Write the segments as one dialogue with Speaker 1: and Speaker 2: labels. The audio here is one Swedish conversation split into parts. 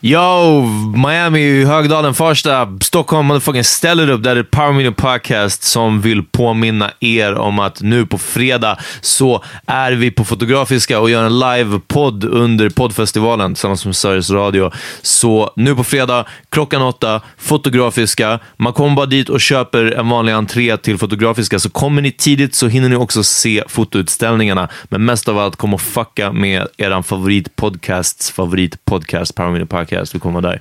Speaker 1: Yo, Miami, Högdalen, Farsta, Stockholm, motherfucking ställer upp. Det här är Power Media Podcast som vill påminna er om att nu på fredag så är vi på Fotografiska och gör en live-podd under poddfestivalen tillsammans med Sveriges Radio. Så nu på fredag klockan åtta, Fotografiska. Man kommer bara dit och köper en vanlig entré till Fotografiska, så kommer ni tidigt så hinner ni också se fotoutställningarna. Men mest av allt, kom och fucka med eran favoritpodcasts favoritpodcast, Power Media Podcast. Vi kommer vara där.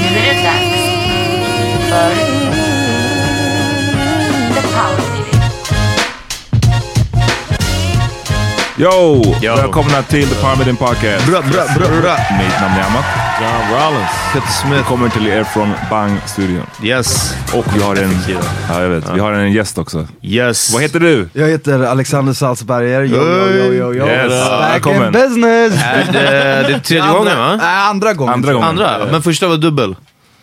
Speaker 2: Nu är det dags för The Power Meeting.
Speaker 3: Yo!
Speaker 1: Yo.
Speaker 3: Välkomna till The Parmidin Podcast.
Speaker 1: Bra, bra, bra, bra.
Speaker 3: Mitt namn är Amat.
Speaker 1: John Rollins. Peter Smith.
Speaker 3: Vi kommer till er från Bang-studion.
Speaker 1: Yes.
Speaker 3: Och vi har en, ja, jag vet, vi har en gäst också.
Speaker 1: Yes.
Speaker 3: Vad heter du?
Speaker 4: Jag heter Alexander Salzberger. Yo, yo, yo, yo, yo.
Speaker 3: Yes.
Speaker 4: Back
Speaker 3: Välkommen.
Speaker 4: in business!
Speaker 1: Är det, det är tredje gången va?
Speaker 4: Nej, andra gången.
Speaker 3: Andra gången.
Speaker 1: Andra? Men första var dubbel.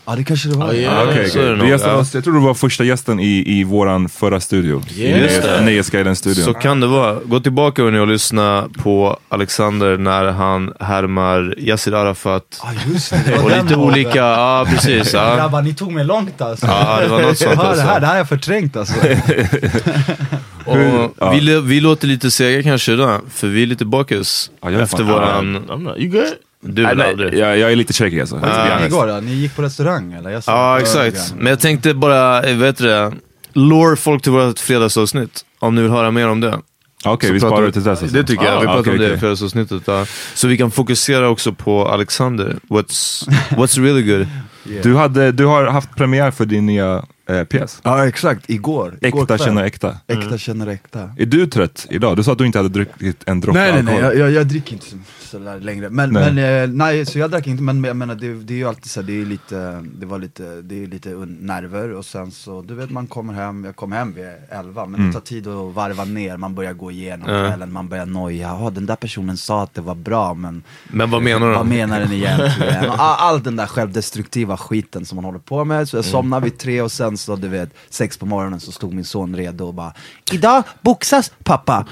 Speaker 4: Ja, det kanske det var.
Speaker 3: Ah, Okej,
Speaker 1: så är det ja.
Speaker 3: oss, jag tror du var första gästen i, i våran förra studio. I Nöjesguiden-studion.
Speaker 1: Så kan det vara. Gå tillbaka nu och lyssna på Alexander när han härmar Yassir Arafat.
Speaker 4: Ja, just det. det
Speaker 1: Och lite olika, ja precis. Ja.
Speaker 4: Grabbar, ni tog mig långt alltså.
Speaker 1: Ja, det var något sånt
Speaker 4: Ja, det,
Speaker 1: alltså.
Speaker 4: här, det här har jag förträngt alltså.
Speaker 1: Och
Speaker 3: Ja.
Speaker 1: vi, vi låter lite sega kanske idag, för vi är lite bakis.
Speaker 3: Ja,
Speaker 1: efter
Speaker 3: fan-
Speaker 1: våran...
Speaker 5: I'm not. You good?
Speaker 1: Du
Speaker 3: Nej,
Speaker 1: aldrig.
Speaker 3: jag, jag är lite shaky alltså. honest.
Speaker 4: Igår då, ni gick på restaurang eller? Jag såg
Speaker 1: Ja,
Speaker 4: på
Speaker 1: exakt. Men jag tänkte bara, vet du det, lure folk till vårt fredagsavsnitt. Om ni vill höra mer om det.
Speaker 3: Okej,
Speaker 1: Så
Speaker 3: vi sparar det till dess alltså.
Speaker 1: Det tycker jag. Vi
Speaker 3: Ah,
Speaker 1: pratar
Speaker 3: okej,
Speaker 1: om det i
Speaker 3: okej.
Speaker 1: fredagsavsnittet. Ja. Så vi kan fokusera också på Alexander. What's, what's really good?
Speaker 3: Du, hade, du har haft premiär för din nya eh, pjäs.
Speaker 4: Ja, exakt. Igår. Igår
Speaker 3: Äkta
Speaker 4: kväll.
Speaker 3: känner äkta.
Speaker 4: Äkta känner äkta.
Speaker 3: Är du trött idag? Du sa att du inte hade druckit en droppe
Speaker 4: Nej nej nej,
Speaker 3: alkohol.
Speaker 4: jag, jag, dricker inte så, så längre. Men,
Speaker 3: Nej.
Speaker 4: men eh, nej, så jag drack inte, men jag menar det, det är ju alltid så här, det är lite, det var lite, det är lite nerver och sen så, du vet man kommer hem, jag kom hem vid elva, men
Speaker 3: Mm.
Speaker 4: det tar tid att varva ner, man börjar gå igenom
Speaker 1: Ja.
Speaker 4: kvällen, man börjar noja, ja den där personen sa att det var bra men
Speaker 1: Men vad menar
Speaker 4: vad
Speaker 1: du?
Speaker 4: menar den egentligen? All den där självdestruktiva skiten som man håller på med,
Speaker 1: Mm.
Speaker 4: så jag somnade vid tre och sen så du vet, sex på morgonen så stod min son redo och bara Idag boxas pappa!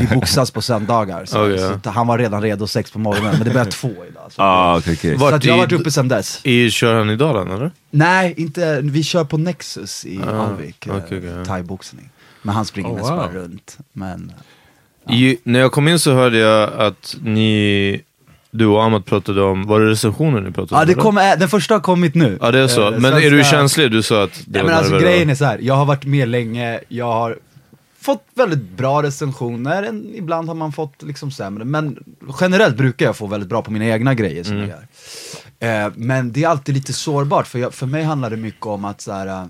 Speaker 4: Vi boxas på söndagar, så,
Speaker 1: Okej.
Speaker 4: så att han var redan redo sex på morgonen, men det börjar två idag. Så,
Speaker 3: Ah, okej, okej.
Speaker 4: så
Speaker 1: Vart
Speaker 4: att jag har
Speaker 1: i-
Speaker 4: varit uppe sen dess.
Speaker 1: I, kör han i Dalen eller?
Speaker 4: Nej, inte, vi kör på Nexus i Alvik, eh,
Speaker 1: okej, okej.
Speaker 4: thaiboxning. Men han springer
Speaker 5: Oh,
Speaker 4: mest
Speaker 5: wow.
Speaker 4: bara runt. Men,
Speaker 1: I, när jag kom in så hörde jag att ni, du och Amat pratade om, var det recensioner ni pratade
Speaker 4: ja,
Speaker 1: om?
Speaker 4: det
Speaker 1: eller?
Speaker 4: kom, äh, den första har kommit nu.
Speaker 1: Ja det är så.
Speaker 4: Eh,
Speaker 1: Men är du
Speaker 4: svenska-
Speaker 1: känslig? Du sa att det
Speaker 4: Nej, men alltså grejen är så här. jag har varit med länge, jag har fått väldigt bra recensioner, en, ibland har man fått liksom sämre, men generellt brukar jag få väldigt bra på mina egna grejer som jag gör. Eh, men det är alltid lite sårbart, för, jag, för mig handlar det mycket om att så här,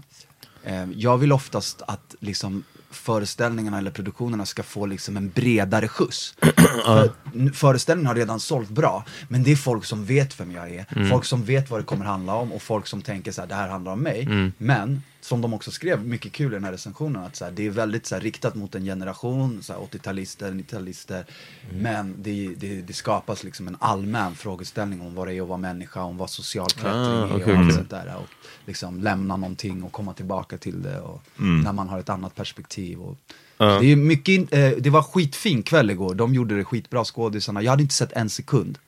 Speaker 4: eh, jag vill oftast att liksom föreställningarna eller produktionerna ska få liksom en bredare skjuts. För Föreställningen har redan sålt bra, men det är folk som vet vem jag är, folk som vet vad det kommer handla om och folk som tänker så här, det här handlar om mig. Men, som de också skrev, mycket kul i den här recensionen, att så här, det är väldigt så här, riktat mot en generation, så här, 80-talister, 90-talister. Men det, det, det skapas liksom en allmän frågeställning om vad det är att vara människa, om vad social klättring
Speaker 1: Ah,
Speaker 4: är
Speaker 1: okej,
Speaker 4: och allt
Speaker 1: okej.
Speaker 4: sånt där. Och liksom lämna någonting och komma tillbaka till det. Och När man har ett annat perspektiv. Och, det, är mycket, in- eh, det var skitfin kväll igår, de gjorde det skitbra skådisarna. Jag hade inte sett en sekund.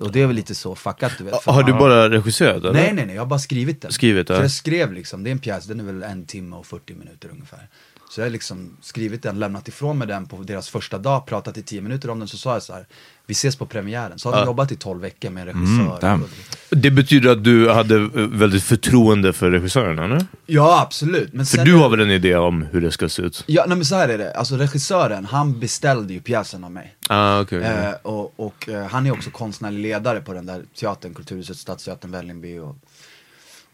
Speaker 4: Och det är väl lite så fuckat du vet. för-
Speaker 1: Har du bara regisserat eller?
Speaker 4: Nej nej nej, jag har bara skrivit den.
Speaker 1: Skrivit,
Speaker 4: Så
Speaker 1: ja.
Speaker 4: jag skrev liksom, det är en pjäs, den är väl en timme och 40 minuter ungefär. Så jag har liksom skrivit den, lämnat ifrån mig den på deras första dag, pratat i 10 minuter om den, så sa jag så här, vi ses på premiären. Så har de jobbat i 12 veckor med en regissör. Och-
Speaker 1: Det betyder att du hade eh, väldigt förtroende för regissören, eller?
Speaker 4: Ja absolut. Men
Speaker 1: För du har väl en idé om hur det ska se ut?
Speaker 4: Ja, nej men så här är det, alltså regissören, han beställde ju pjäsen av mig.
Speaker 1: Ah, okej. okej.
Speaker 4: Eh, och och eh, han är också konstnärlig ledare på den där teatern, Kulturhuset, Stadsteatern, Vällingby. Och,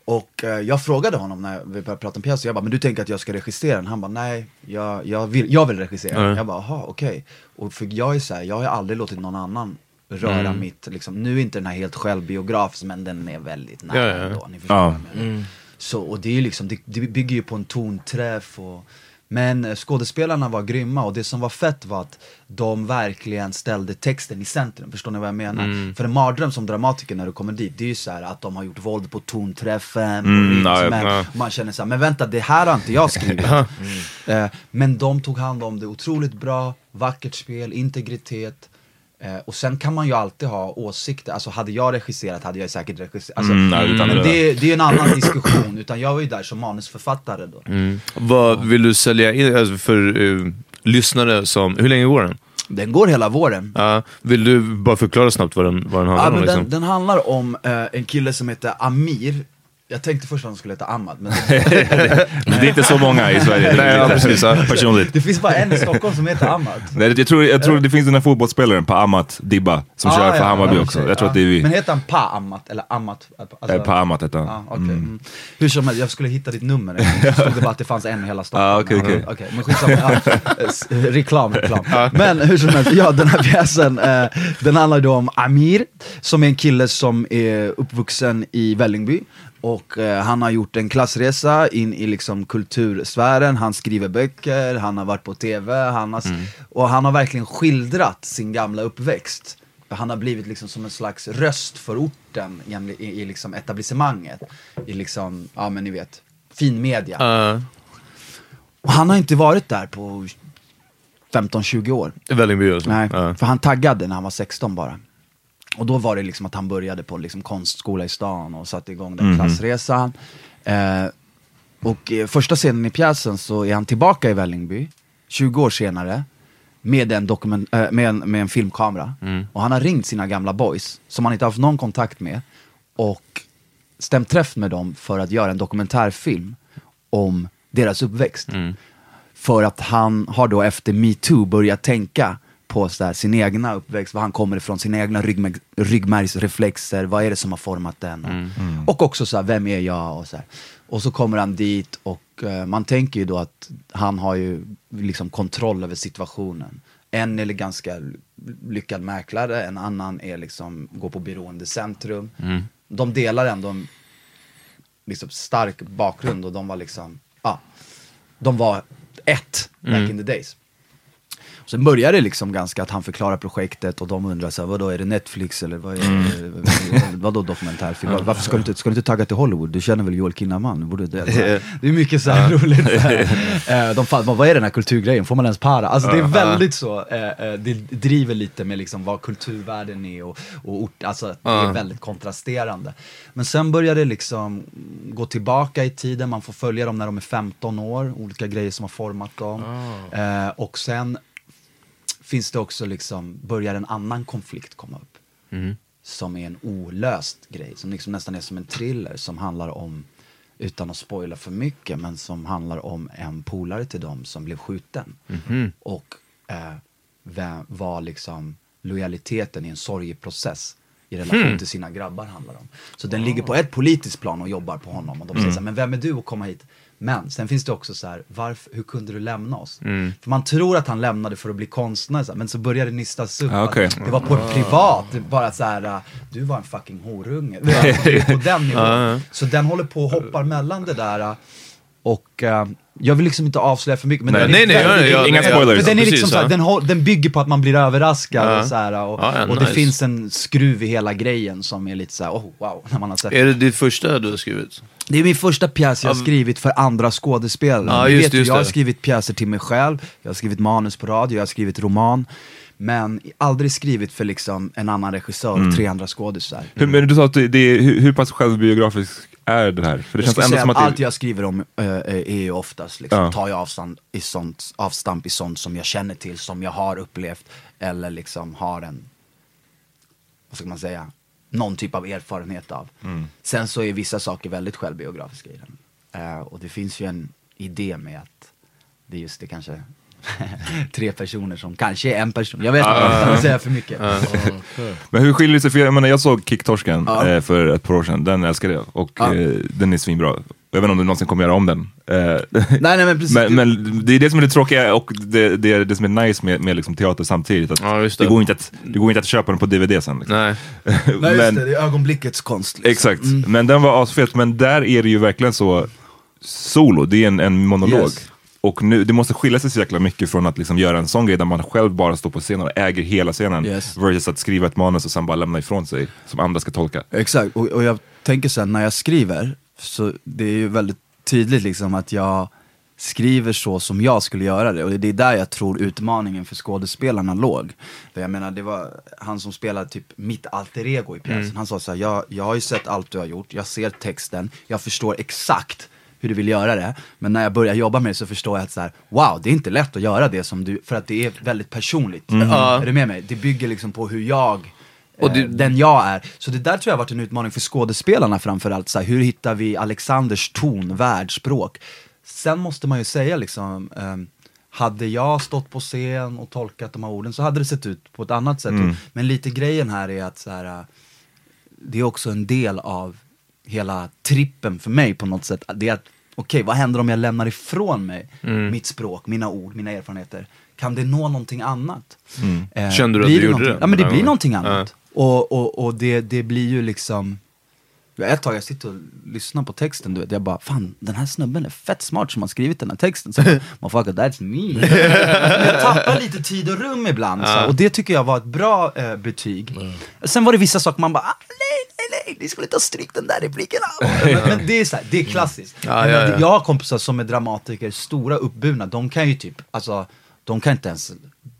Speaker 4: och eh, jag frågade honom när vi började prata om pjäsen, jag bara, men du tänker att jag ska regissera den? Han bara, nej, jag, jag, vill, jag vill regissera den.
Speaker 1: Mm.
Speaker 4: Jag bara, jaha, okej. Och för jag är så här, jag har aldrig låtit någon annan röra
Speaker 1: Mm.
Speaker 4: mitt, liksom, nu är inte den här helt självbiografisk, men den är väldigt nära
Speaker 1: Ja, ja.
Speaker 4: ändå, ni förstår
Speaker 3: Ja.
Speaker 4: vad jag menar. Så, och det är liksom, det, det bygger ju på en tonträff och men skådespelarna var grymma och det som var fett var att de verkligen ställde texten i centrum, förstår ni vad jag menar? För en mardröm som dramatiker när du kommer dit, det är ju så här att de har gjort våld på tonträffen, på
Speaker 3: Mm, ja,
Speaker 4: rytmen.
Speaker 3: ja.
Speaker 4: Man känner så här, men vänta det här har inte jag skrivit. Eh, men de tog hand om det otroligt bra, vackert spel, integritet. Eh, och sen kan man ju alltid ha åsikter, alltså hade jag regisserat hade jag säkert regisserat. Alltså,
Speaker 3: Mm, nej,
Speaker 4: men
Speaker 3: det-
Speaker 4: det, det är en annan diskussion, utan jag var ju där som manusförfattare då.
Speaker 1: Vad vill du sälja in alltså för eh, lyssnare som... Hur länge går den?
Speaker 4: Den går hela våren.
Speaker 1: Ja, vill du bara förklara snabbt vad den, vad den handlar
Speaker 4: Ja,
Speaker 1: om?
Speaker 4: men
Speaker 1: Liksom?
Speaker 4: den, den handlar om eh, en kille som heter Amir. Jag tänkte först att han skulle heta Ahmad, men
Speaker 3: Men det är inte så många i Sverige.
Speaker 1: Nej, ja, precis.
Speaker 3: Personligt.
Speaker 4: det finns bara en i Stockholm som heter Ahmad.
Speaker 3: Nej, jag tror, jag tror det finns den här fotbollsspelaren på Amat Dibba som
Speaker 4: Ah,
Speaker 3: kör för
Speaker 4: ja,
Speaker 3: Hammarby
Speaker 4: ja,
Speaker 3: också. Jag tror att det är vi.
Speaker 4: Men heter han Pa Amat, eller Amat? Alltså,
Speaker 3: Eh, på Amat heter han.
Speaker 4: Ja, okej. mm. Hur som helst, jag skulle hitta ditt nummer. Det stod det bara att det fanns en i hela Stockholm.
Speaker 3: Ah, okej, okej.
Speaker 4: Ja, men skitsamma. Ja. Eh, s- Reklam, reklam. Men hur som helst, ja den här pjäsen, eh, den handlar då om Amir, som är en kille som är uppvuxen i Vällingby. Och eh, han har gjort en klassresa in i liksom kultursfären, han skriver böcker, han har varit på tv, han har, s- och han har verkligen skildrat sin gamla uppväxt. Han har blivit liksom som en slags röst för orten i, i, i liksom etablissemanget. I liksom, ja men ni vet, fin media.
Speaker 1: Ja,
Speaker 4: Och han har inte varit där på 15-20 år.
Speaker 1: Vällingby alltså.
Speaker 4: Nej,
Speaker 1: Ja.
Speaker 4: för han taggade när han var 16 bara. Och då var det liksom att han började på liksom konstskola i stan och satte igång den klassresan. Eh, och eh, första scenen i pjäsen så är han tillbaka i Vällingby, 20 år senare, med en, dokument, eh, med en, med en filmkamera. Och han har ringt sina gamla boys, som han inte haft någon kontakt med, och stämt träff med dem för att göra en dokumentärfilm om deras uppväxt. För att han har då efter metoo börjat tänka på så här, sin egna uppväxt, var han kommer ifrån, sina egna ryggmärg, ryggmärgsreflexer, vad är det som har format den? Och, och också så här, vem är jag? Och så, här. och så kommer han dit och eh, man tänker ju då att han har ju liksom kontroll över situationen. En är ganska lyckad mäklare, en annan är liksom, går på beroendecentrum. De delar ändå en liksom, stark bakgrund och de var liksom, ja, de var ett back in the days. Sen börjar det liksom ganska att han förklarar projektet och de undrar så här, vadå är det Netflix eller vad är det, vadå dokumentärfilm? Varför ska du, inte, ska du inte tagga till Hollywood? Du känner väl Joel Kinnaman? Borde, det, det är mycket så här roligt. Så här. Eh, De, fan, vad är den här kulturgrejen? Får man ens para? Alltså det är väldigt så, eh, eh, det driver lite med liksom vad kulturvärlden är och, och ort, alltså det är väldigt kontrasterande. Men sen börjar det liksom gå tillbaka i tiden, man får följa dem när de är 15 år, olika grejer som har format dem. Eh, och sen finns det också liksom, börjar en annan konflikt komma upp. Som är en olöst grej, som liksom nästan är som en thriller som handlar om, utan att spoila för mycket, men som handlar om en polare till dem som blev skjuten. Och eh, vem, var liksom lojaliteten i en sorgeprocess i relation
Speaker 1: Hmm.
Speaker 4: till sina grabbar handlar om. Så den ligger på ett politiskt plan och jobbar på honom. Och de
Speaker 1: Mm.
Speaker 4: säger så här, men vem är du att komma hit? Men sen finns det också så här, varför, hur kunde du lämna oss?
Speaker 1: Mm.
Speaker 4: För man tror att han lämnade för att bli konstnär, men så börjar det nystas upp.
Speaker 3: Ah,
Speaker 4: att Det var på ett privat, det bara så här, äh, du var en fucking horunge. På den nivån. Så den håller på och hoppar mellan det där. äh, Och äh, jag vill liksom inte avslöja för mycket. Men
Speaker 3: Nej.
Speaker 4: den är
Speaker 1: Nej, nej, ja,
Speaker 3: Inga spoilers.
Speaker 4: för den är
Speaker 1: precis,
Speaker 4: liksom den, bygger på att man blir överraskad
Speaker 1: Ja.
Speaker 4: och så här, och,
Speaker 1: Ja, ja,
Speaker 4: och det finns en skruv i hela grejen som är lite så här, oh wow, när man har sett
Speaker 1: Är det ditt första du har skrivit?
Speaker 4: det är min första pjäs jag har skrivit för andra skådespelare.
Speaker 1: Ja, just
Speaker 4: vet
Speaker 1: just
Speaker 4: jag har skrivit pjäser till mig själv, jag har skrivit manus på radio, jag har skrivit roman. Men aldrig skrivit för liksom en annan regissör
Speaker 1: Mm.
Speaker 4: tre andra skådisar.
Speaker 3: Hur, men du sa att det, det är, hur, hur pass självbiografisk är det här? För det
Speaker 4: Jag
Speaker 3: känns ändå som
Speaker 4: att allt jag skriver om äh, är ju oftast, liksom,
Speaker 3: Ja.
Speaker 4: tar jag avstamp i, sånt, avstamp i sånt som jag känner till, som jag har upplevt, eller liksom har en, vad ska man säga, någon typ av erfarenhet av.
Speaker 3: Mm.
Speaker 4: Sen så är vissa saker väldigt självbiografiska i den. Eh, och det finns ju en idé med att det är just det kanske tre personer som kanske är en person. Jag vet inte,
Speaker 3: Ah.
Speaker 4: utan att säga för mycket.
Speaker 3: Men hur skiljer det sig? För jag, menar, jag såg Kicktorsken eh, för ett par år sedan, den älskade jag. Och eh, den är svinbra. Jag vet inte om du någonsin kommer göra om den. Eh,
Speaker 4: nej, nej men precis.
Speaker 3: men, men det är det som är det tråkiga och det, det är det som är nice med, med liksom teater samtidigt. Att
Speaker 1: Ja,
Speaker 3: det.
Speaker 1: det.
Speaker 3: går inte att, det går inte att köpa den på DVD sen. Liksom.
Speaker 1: Nej.
Speaker 4: nej, just
Speaker 3: men,
Speaker 4: det, det är ögonblickets konst. Liksom.
Speaker 3: Exakt, men den var asfet. Men där är det ju verkligen så solo, det är en, en monolog.
Speaker 4: Yes.
Speaker 3: Och nu, det måste skilja sig så jäkla mycket från att liksom göra en sån grej där man själv bara står på scenen och äger hela scenen.
Speaker 4: Yes.
Speaker 3: Versus att skriva ett manus och sen bara lämna ifrån sig, som andra ska tolka.
Speaker 4: Exakt, och, och jag tänker sen när jag skriver, så det är ju väldigt tydligt liksom att jag skriver så som jag skulle göra det. Och det är där jag tror utmaningen för skådespelarna låg. För jag menar, det var han som spelade typ mitt alter ego i pjäsen. Han sa så här, jag, jag har ju sett allt du har gjort, jag ser texten, jag förstår exakt hur du vill göra det. Men när jag börjar jobba med det så förstår jag att så här, wow, det är inte lätt att göra det som du, för att det är väldigt personligt. Är du med mig? Det bygger liksom på hur jag
Speaker 1: Och
Speaker 4: eh,
Speaker 1: det-
Speaker 4: den jag är. Så det där tror jag har varit en utmaning för skådespelarna framförallt. Så här, hur hittar vi Alexanders ton, världsspråk? Sen måste man ju säga liksom, ehm, hade jag stått på scen och tolkat de här orden så hade det sett ut på ett annat sätt. Men lite grejen här är att så här, eh, det är också en del av hela trippen för mig på något sätt. Det är att, okej vad händer om jag lämnar ifrån mig mitt språk, mina ord, mina erfarenheter? Kan det nå någonting annat? Eh,
Speaker 1: Kände du att du gjorde det?
Speaker 4: Ja men det blir någonting annat. Och, och, och det, det blir ju liksom ett tag jag sitter och lyssnar på texten, du vet, jag bara fan den här snubben är fett smart som har skrivit den här texten. Så bara, motherfucker that's me. jag tappar lite tid och rum ibland, så, och det tycker jag var ett bra eh, betyg. Sen var det vissa saker man bara, ah, nej, ni skulle inte ha strykt den där repliken. Men, men det är så här, det är klassiskt.
Speaker 1: Ja,
Speaker 4: Men,
Speaker 1: ja, ja.
Speaker 4: Jag har kompisar som är dramatiker, stora uppburna, de kan ju typ, alltså, de kan inte ens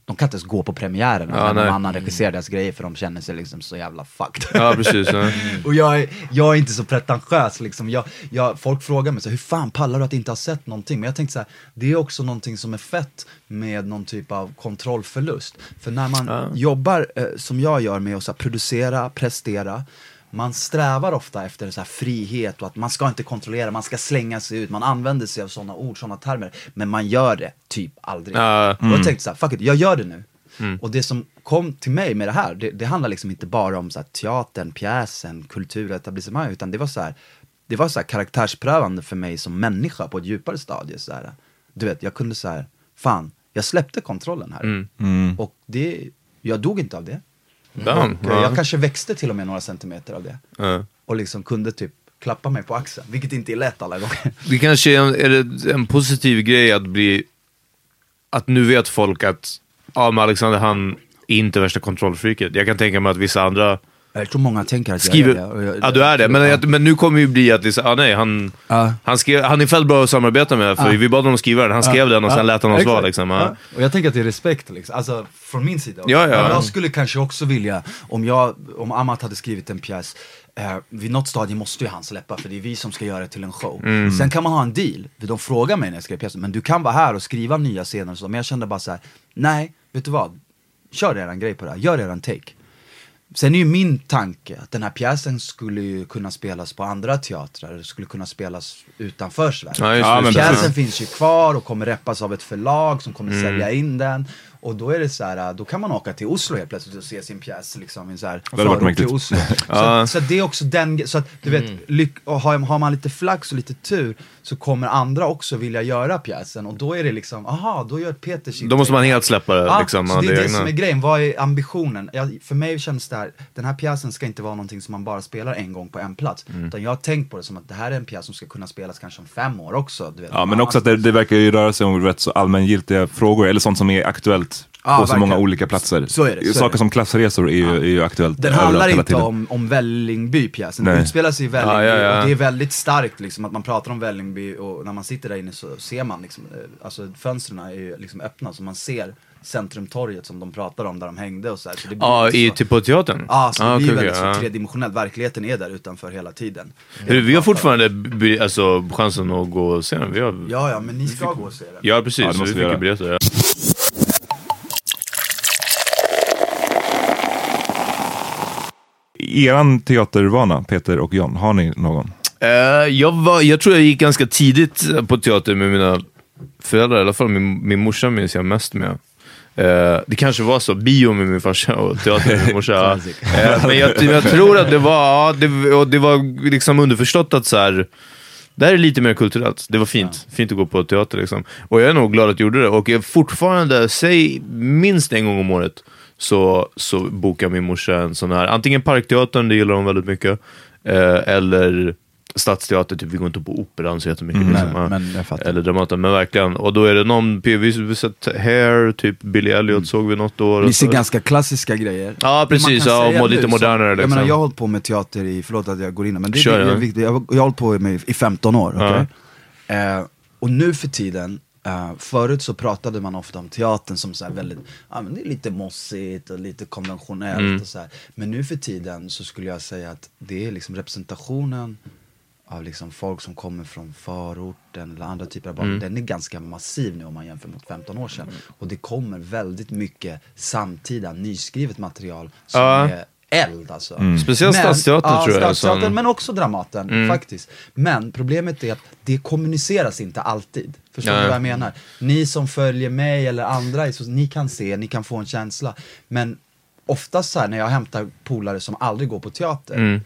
Speaker 4: de kan inte ens gå på premiären
Speaker 1: Ja,
Speaker 4: när någon annan regisserar deras grejer för de känner sig liksom så jävla fucked.
Speaker 1: Ja, precis. Ja.
Speaker 4: Och jag är, jag är inte så pretentiös liksom. Jag, jag, folk frågar mig så hur fan pallar du att inte ha sett någonting? Men jag tänkte så här, det är också någonting som är fett med någon typ av kontrollförlust. För när man jobbar eh, som jag gör med att så här, producera, prestera, man strävar ofta efter så här frihet och att man ska inte kontrollera, man ska slänga sig ut, man använder sig av sådana ord, sådana termer, men man gör det typ aldrig.
Speaker 1: Ja,
Speaker 4: Och jag tänkte så här, fuck it, jag gör det nu. Och det som kom till mig med det här, det, det handlar liksom inte bara om så här, teatern, pjäsen, kulturetablissemang, utan det var så här, det var så här karaktärsprövande för mig som människa på ett djupare stadie. Så här. Du vet, jag kunde så här, fan, jag släppte kontrollen här. Och det, jag dog inte av det.
Speaker 1: Bam.
Speaker 4: Och, eh, Jag kanske växte till och med några centimeter av det.
Speaker 1: Ja.
Speaker 4: Och liksom kunde typ klappa mig på axeln, vilket inte är lätt alla gånger.
Speaker 1: Det kanske är en, är det en positiv grej att bli... Att nu vet folk att ja, men Alexander han är inte värsta kontrollfreaket. Jag kan tänka mig att vissa andra
Speaker 4: Jag tror många tänker att
Speaker 1: skriver...
Speaker 4: jag är det. jag-
Speaker 1: ja, du är det. Men,
Speaker 4: Ja.
Speaker 1: jag, men nu kommer ju bli att det är så, ah, nej, han,
Speaker 4: Ja.
Speaker 1: han, skrev, han är fett bra att samarbeta med. För
Speaker 4: Ja.
Speaker 1: vi bad honom skriva den, han skrev den och sen lät han oss vara. Liksom.
Speaker 4: Och jag tänker att det är respekt, liksom. alltså från min sida.
Speaker 1: Ja, ja.
Speaker 4: Jag skulle kanske också vilja, om, jag, om Amat hade skrivit en pjäs, eh, vid något stadie måste ju han släppa för det är vi som ska göra det till en show.
Speaker 1: Mm.
Speaker 4: Sen kan man ha en deal, för de frågar mig när jag skrev pjäsen, men du kan vara här och skriva nya scener och så, men jag kände bara så här: nej, vet du vad? Kör eran grej på det här, gör eran take. Sen är ju min tanke att den här pjäsen skulle ju kunna spelas på andra teatrar, skulle kunna spelas utanför Sverige.
Speaker 1: Ja, just
Speaker 3: Ja.
Speaker 4: Pjäsen finns ju kvar och kommer reppas av ett förlag som kommer
Speaker 1: Mm.
Speaker 4: sälja in den. Och då är det så här, då kan man åka till Oslo helt plötsligt och se sin pjäs liksom i så här
Speaker 3: hade varit mäktigt.
Speaker 4: Oslo. så, så det är också den, så att du vet,
Speaker 1: Mm.
Speaker 4: lyck, och har, har man lite flax och lite tur så kommer andra också vilja göra pjäsen och då är det liksom, aha, då gör Peter sin
Speaker 1: Då måste man helt släppa det.
Speaker 4: Ja,
Speaker 1: liksom,
Speaker 4: så det är det
Speaker 1: egna-
Speaker 4: som är grejen, vad är ambitionen? Jag, för mig känns det här, den här pjäsen ska inte vara någonting som man bara spelar en gång på en plats.
Speaker 1: Mm.
Speaker 4: Utan jag har tänkt på det som att det här är en pjäs som ska kunna spelas kanske om fem år också. Du vet,
Speaker 3: Ja, men också att det, det verkar ju röra sig om rätt så allmängiltiga frågor, eller sånt som är aktuellt
Speaker 4: Ja,
Speaker 3: på så många
Speaker 4: verkligen.
Speaker 3: olika platser.
Speaker 4: Så är det, så är
Speaker 3: Saker
Speaker 4: det.
Speaker 3: som klassresor är ju, är ju aktuellt
Speaker 4: Den handlar
Speaker 3: hela
Speaker 4: inte om, om Vällingby pjäsen, den utspelar sig i Vällingby
Speaker 1: Ja, ja, ja.
Speaker 4: och det är väldigt starkt liksom att man pratar om Vällingby och när man sitter där inne så ser man liksom, eh, alltså fönstren är ju liksom öppna så man ser Centrumtorget som de pratar om där de hängde och så här. Så det blir lite
Speaker 1: i,
Speaker 4: så-
Speaker 1: typ på teatern?
Speaker 4: Ja, så det
Speaker 1: Ah,
Speaker 4: blir
Speaker 1: okej,
Speaker 4: väldigt så
Speaker 1: ja.
Speaker 4: tredimensionellt, verkligheten är där utanför hela tiden.
Speaker 1: Hur, vi har fortfarande alltså, chansen att gå och se den. Vi har...
Speaker 4: Ja, ja, men ni ska gå och se den.
Speaker 1: Ja, precis.
Speaker 3: Ja, det
Speaker 1: så vi
Speaker 3: måste
Speaker 1: fick
Speaker 3: vi
Speaker 1: ju biljetter. Ja.
Speaker 3: Eran teatervana, Peter och John, har ni någon?
Speaker 1: Eh, jag, var, jag tror jag gick ganska tidigt på teater med mina föräldrar, i alla fall min, min morsa minns jag mest med. Eh, det kanske var så, bio med min farsa och teater med min morsa. ja. Eh, men jag, jag tror att det var, ja, det, och det var liksom underförstått att så här, det här är lite mer kulturellt. Det var fint. Fint att gå på teater liksom. Och jag är nog glad att jag gjorde det. Och jag fortfarande, säg minst en gång om året, så, så bokar min morsa en sån här, antingen Parkteatern, det gillar hon väldigt mycket, eh, eller Stadsteater, typ vi går inte på Operan så jättemycket. liksom,
Speaker 4: Nej,
Speaker 1: ja.
Speaker 4: men jag.
Speaker 1: Eller Dramaten, men verkligen. Och då är det någon, vi har sett Hair, typ Billy Elliot såg vi något år.
Speaker 4: Ni ser ganska klassiska grejer.
Speaker 1: Ja, precis. Ja, och lite
Speaker 4: nu,
Speaker 1: modernare,
Speaker 4: Jag
Speaker 1: liksom.
Speaker 4: menar, jag har hållit på med teater i, förlåt att jag går in men det,
Speaker 1: Kör,
Speaker 4: det,
Speaker 1: ja.
Speaker 4: är viktigt. Jag, jag har hållit på med i 15 år.
Speaker 1: Ja.
Speaker 4: okej? Eh, och nu för tiden, eh, förut så pratade man ofta om teatern som så här väldigt, ja men det är lite mossigt och lite konventionellt
Speaker 1: Mm.
Speaker 4: och så här. Men nu för tiden så skulle jag säga att det är liksom representationen av liksom folk som kommer från förorten eller andra typer av
Speaker 1: Mm.
Speaker 4: barn, den är ganska massiv nu om man jämför mot 15 år sedan. Och det kommer väldigt mycket samtida, nyskrivet material som
Speaker 1: Ja.
Speaker 4: är eld alltså.
Speaker 1: Speciellt Stadsteatern,
Speaker 4: ja,
Speaker 1: tror jag,
Speaker 4: Stadsteatern,
Speaker 1: som-
Speaker 4: men också Dramaten
Speaker 1: Mm.
Speaker 4: faktiskt. Men problemet är att det kommuniceras inte alltid. Förstår
Speaker 1: Ja.
Speaker 4: du vad jag menar? Ni som följer mig eller andra, så, ni kan se, ni kan få en känsla. Men oftast så här när jag hämtar polare som aldrig går på teater,
Speaker 1: Mm.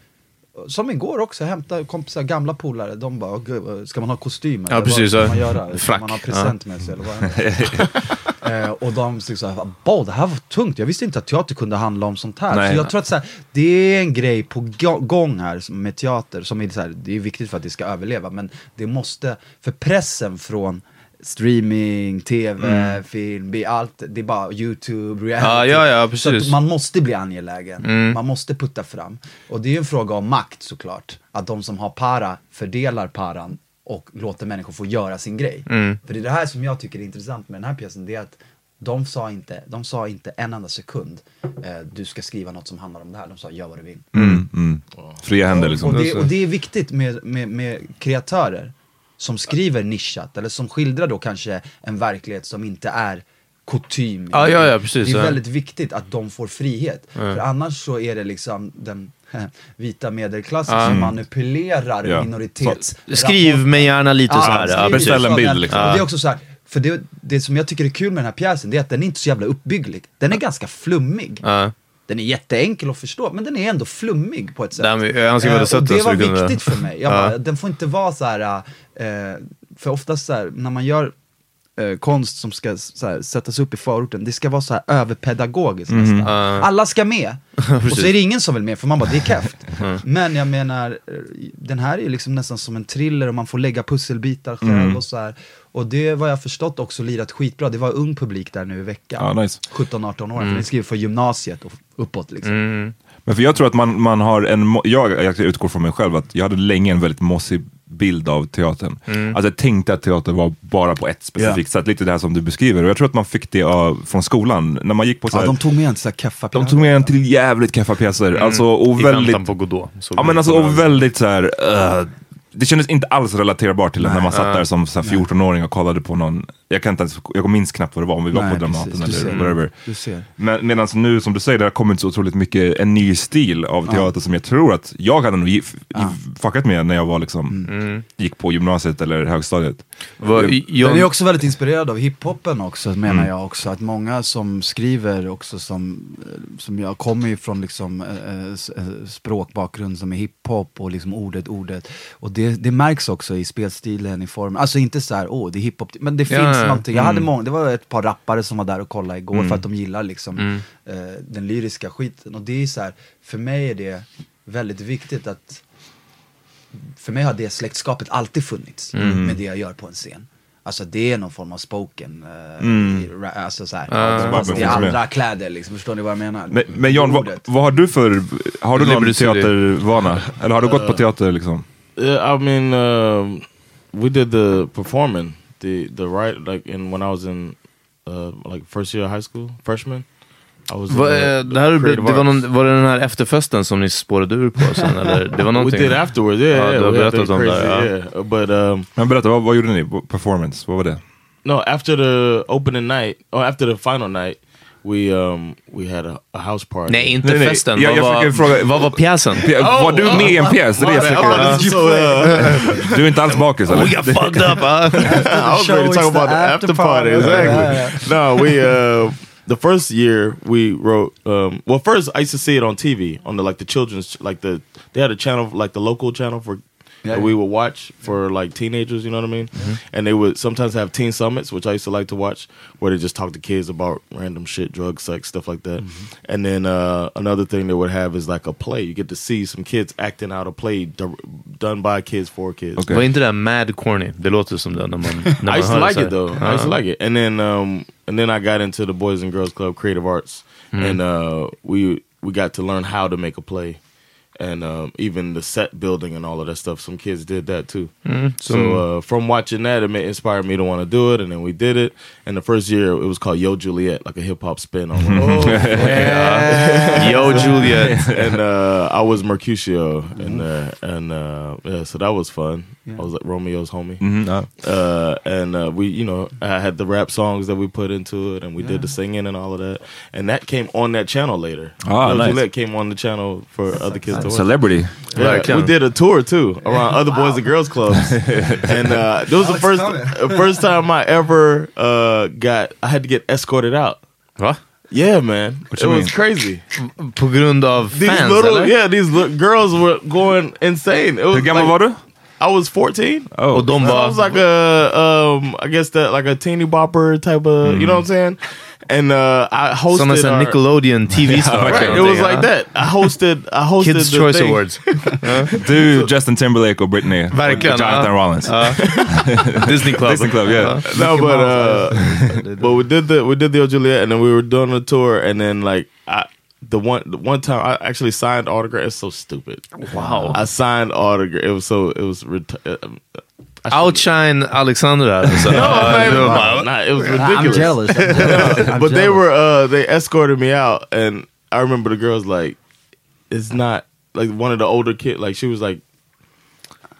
Speaker 4: Som igår också, jag hämtade kompisar, gamla polare, de bara, "Gud, vad- ska man ha kostym?
Speaker 1: Ja, precis,
Speaker 4: Vad
Speaker 1: ja.
Speaker 4: ska man göra? Ska
Speaker 1: Frack,
Speaker 4: man ha present med sig eller vad eh, Och de tyckte såhär, det här var tungt, jag visste inte att teater kunde handla om sånt här.
Speaker 3: Nej.
Speaker 4: Så jag tror att så här, det är en grej på gå- gång här med teater, som är så här, det är viktigt för att det ska överleva, men det måste, för pressen från streaming, tv, film, bi- allt, det är bara YouTube, reality.
Speaker 1: Ja, ja, ja,
Speaker 4: Så
Speaker 1: precis.
Speaker 4: att man måste bli angelägen,
Speaker 1: Mm.
Speaker 4: man måste putta fram. Och det är ju en fråga om makt såklart, att de som har para fördelar paran och låter människor få göra sin grej.
Speaker 1: Mm.
Speaker 4: För det är det här som jag tycker är intressant med den här pjäsen, det är att de sa inte, de sa inte en enda sekund, eh, du ska skriva något som handlar om det här. De sa, gör vad du vill.
Speaker 3: Mm, mm. Fria händer liksom.
Speaker 4: Och det, och det är viktigt med, med, med kreatörer som skriver nischat, eller som skildrar då kanske en verklighet som inte är kutym.
Speaker 1: Ja, ja, ja, precis,
Speaker 4: det är
Speaker 1: ja.
Speaker 4: väldigt viktigt att de får frihet. För annars så är det liksom den vita medelklassen
Speaker 1: Ja.
Speaker 4: som manipulerar
Speaker 3: Ja.
Speaker 4: minoritets...
Speaker 1: Skriv mig gärna lite så här. Ja,
Speaker 3: beställ en bild, liksom.
Speaker 4: Det är också så här, för det, det som jag tycker är kul med den här pjäsen, det är att den är inte så jävla uppbygglig. Den är ganska flummig.
Speaker 1: Ja.
Speaker 4: Den är jätteenkel att förstå, men den är ändå flummig på ett sätt.
Speaker 1: Den- jag
Speaker 4: Eh, och det var viktigt för mig. Jag
Speaker 1: Ja.
Speaker 4: bara, den får inte vara så här, eh, för oftast så här, när man gör eh, konst som ska här, sättas upp i förorten, det ska vara så här överpedagogiskt nästan.
Speaker 1: Ja.
Speaker 4: Alla ska med. och så är det ingen som vill med, för man bara, det är keft. Men jag menar, eh, den här är liksom nästan som en thriller och man får lägga pusselbitar själv och så här. Och det var jag förstått också lirat skitbra, det var ung publik där nu i veckan.
Speaker 3: Ja, nice.
Speaker 4: 17-18 år, för ni skriver för gymnasiet och uppåt liksom.
Speaker 1: Mm.
Speaker 3: Men för jag tror att man, man har en, jag, jag utgår från mig själv, att jag hade länge en väldigt mossig bild av teatern.
Speaker 1: Mm.
Speaker 3: Alltså jag tänkte att teater var bara på ett specifikt
Speaker 4: Ja.
Speaker 3: sätt, lite det här som du beskriver. Och jag tror att man fick det av, från skolan, när man gick på så
Speaker 4: Ja,
Speaker 3: här,
Speaker 4: de tog med en så här keffa
Speaker 3: de tog med en till jävligt keffa pjäser. Alltså, och
Speaker 1: Mm. I
Speaker 3: väldigt,
Speaker 1: väntan på Godot.
Speaker 3: ja, men alltså, och väldigt så här, uh, det kändes inte alls relaterbart till det när man satt där som så här 14-åring och kollade på någon, jag kan inte ens, jag minns knappt vad det var, om vi var
Speaker 4: Nej,
Speaker 3: på Dramaten
Speaker 4: precis.
Speaker 3: Eller
Speaker 4: ser.
Speaker 3: whatever. Men medan nu, som du säger, det har kommit så otroligt mycket en ny stil av teater som jag tror att jag hade nog gif- fuckat med när jag var liksom,
Speaker 4: Mm.
Speaker 3: gick på gymnasiet eller högstadiet.
Speaker 1: Vad- jag-
Speaker 4: Den är också väldigt inspirerad av hiphopen också menar
Speaker 3: Mm.
Speaker 4: jag också. Att många som skriver också som, eh, som jag kommer ju från liksom eh, språkbakgrund som är hiphop och liksom ordet, ordet. Och det, det märks också i spelstilen, i formen. Alltså inte så här, åh det är hiphop, men det finns
Speaker 1: ja.
Speaker 4: någonting. Jag
Speaker 3: Mm.
Speaker 4: hade många, det var ett par rappare som var där och kollade igår för att de gillar liksom eh, den lyriska skiten. Och det är så här, för mig är det väldigt viktigt att för mig har det släktskapet alltid funnits med det jag gör på en scen. Alltså det är någon form av spoken, uh, i ra- alltså såhär,
Speaker 3: bara
Speaker 4: fast det är
Speaker 3: med.
Speaker 4: andra kläder liksom, förstår ni vad jag menar?
Speaker 3: Men, men John, vad, vad har du för, har du någon
Speaker 1: det?
Speaker 3: teatervana? Eller har du gått på teater liksom?
Speaker 5: Yeah, I mean, um, we did the performing, the the right like in when I was in uh, like first year of high school, freshman. I was. in
Speaker 1: Vad,
Speaker 5: the
Speaker 1: eh, det, här, det var, någon, var det den här efterfesten som ni spårade ur på sen? Eller? Det var
Speaker 5: We
Speaker 1: någonting?
Speaker 5: did afterwards, yeah.
Speaker 1: Ja,
Speaker 5: yeah
Speaker 1: du har
Speaker 5: we
Speaker 1: berättat om det, ja.
Speaker 5: yeah. But um,
Speaker 3: Men berätta, vad, vad gjorde ni? Performance, vad var det?
Speaker 5: no, after the opening night, or after the final night, we um we had a, a house party.
Speaker 1: Nej, inte
Speaker 3: Nej, nej,
Speaker 1: festen.
Speaker 3: jag-
Speaker 1: vad,
Speaker 3: jag
Speaker 1: var,
Speaker 3: försöker fråga-
Speaker 1: vad var pjäsen?
Speaker 3: P- var du med i en pjäs? Det är det jag försöker... Du är inte alls bakis eller?
Speaker 1: We got fucked up! ah.
Speaker 5: I was ready to talk about the
Speaker 4: after
Speaker 5: after party.
Speaker 4: party.
Speaker 5: Exactly. no, we uh the first year we wrote um well first I used to see it on TV on the like the children's like the they had a channel like the local channel for that we would watch for like teenagers, you know what I mean? And they would sometimes have teen summits, which I used to like to watch, where they just talk to kids about random shit, drugs, sex, stuff like that. And then uh, another thing they would have is like a play. You get to see some kids acting out a play d- done by kids for kids.
Speaker 3: Okej.
Speaker 1: Var inte det mad corny? Det låter som det när man, när man
Speaker 5: I used to like
Speaker 1: så
Speaker 5: it
Speaker 1: här.
Speaker 5: though. I used to like it, and then um, and then I got into the Boys and Girls Club Creative Arts, and uh, we we got to learn how to make a play, and um, even the set building and all of that stuff. Some kids did that too. So uh, from watching that, it ma- inspired me to want to do it, and then we did it. And the first year, it was called Yo Juliet, like a hip hop spin on. one.
Speaker 1: Yo Juliet.
Speaker 5: and uh, I was Mercutio, and uh, and uh, yeah, so that was fun. I was like Romeo's homie
Speaker 3: Mhm,
Speaker 5: uh, and uh, we, you know, I had the rap songs that we put into it, and we did the singing and all of that, and that came on that channel later.
Speaker 3: Ah,
Speaker 5: Lil
Speaker 3: nice.
Speaker 5: Gillette came on the channel for other kids to watch.
Speaker 3: Celebrity.
Speaker 5: Yeah,
Speaker 1: Verkligen.
Speaker 5: we did a tour too around other boys and girls clubs, and uh, that was the first the first time I ever uh, got. I had to get escorted out.
Speaker 1: Va?
Speaker 5: Yeah, man,
Speaker 3: What
Speaker 5: it was
Speaker 3: mean?
Speaker 5: crazy.
Speaker 1: På grund av
Speaker 5: These
Speaker 1: fans
Speaker 5: little,
Speaker 1: eller?
Speaker 5: yeah, these li- girls were going insane. It was
Speaker 3: Hur gammal
Speaker 5: like-
Speaker 3: var du?
Speaker 5: I was 14.
Speaker 3: Oh.
Speaker 1: Och de
Speaker 5: I was like a, um, I guess that like a teeny bopper type of, you know what I'm saying? And uh, I hosted.
Speaker 1: Som en
Speaker 5: our-
Speaker 1: Nickelodeon TV-star.
Speaker 5: Right, it was like that. I hosted. I hosted
Speaker 1: Kids
Speaker 5: the
Speaker 1: Choice
Speaker 5: thing.
Speaker 1: Awards.
Speaker 3: Du, Justin Timberlake or Britney.
Speaker 1: Verkligen,
Speaker 3: Och Jonathan
Speaker 1: ja.
Speaker 3: Rollins.
Speaker 1: Disney Club.
Speaker 3: Disney Club, yeah.
Speaker 5: No, but uh, but we did the we did the Juliet, and then we were doing a tour, and then like I. The one, the one time I actually signed autograph. It's so stupid.
Speaker 1: Wow.
Speaker 5: I signed autograph. It was so. It was. Ret- uh, I shouldn't-
Speaker 1: Outshine Alexandra. alltså.
Speaker 5: No, man, no,
Speaker 1: bara-
Speaker 5: nah, it was
Speaker 4: I'm
Speaker 5: ridiculous.
Speaker 4: jealous. I'm jealous. I'm
Speaker 5: but they were uh they escorted me out and I remember the girls like it's not like one of the older kid like she was like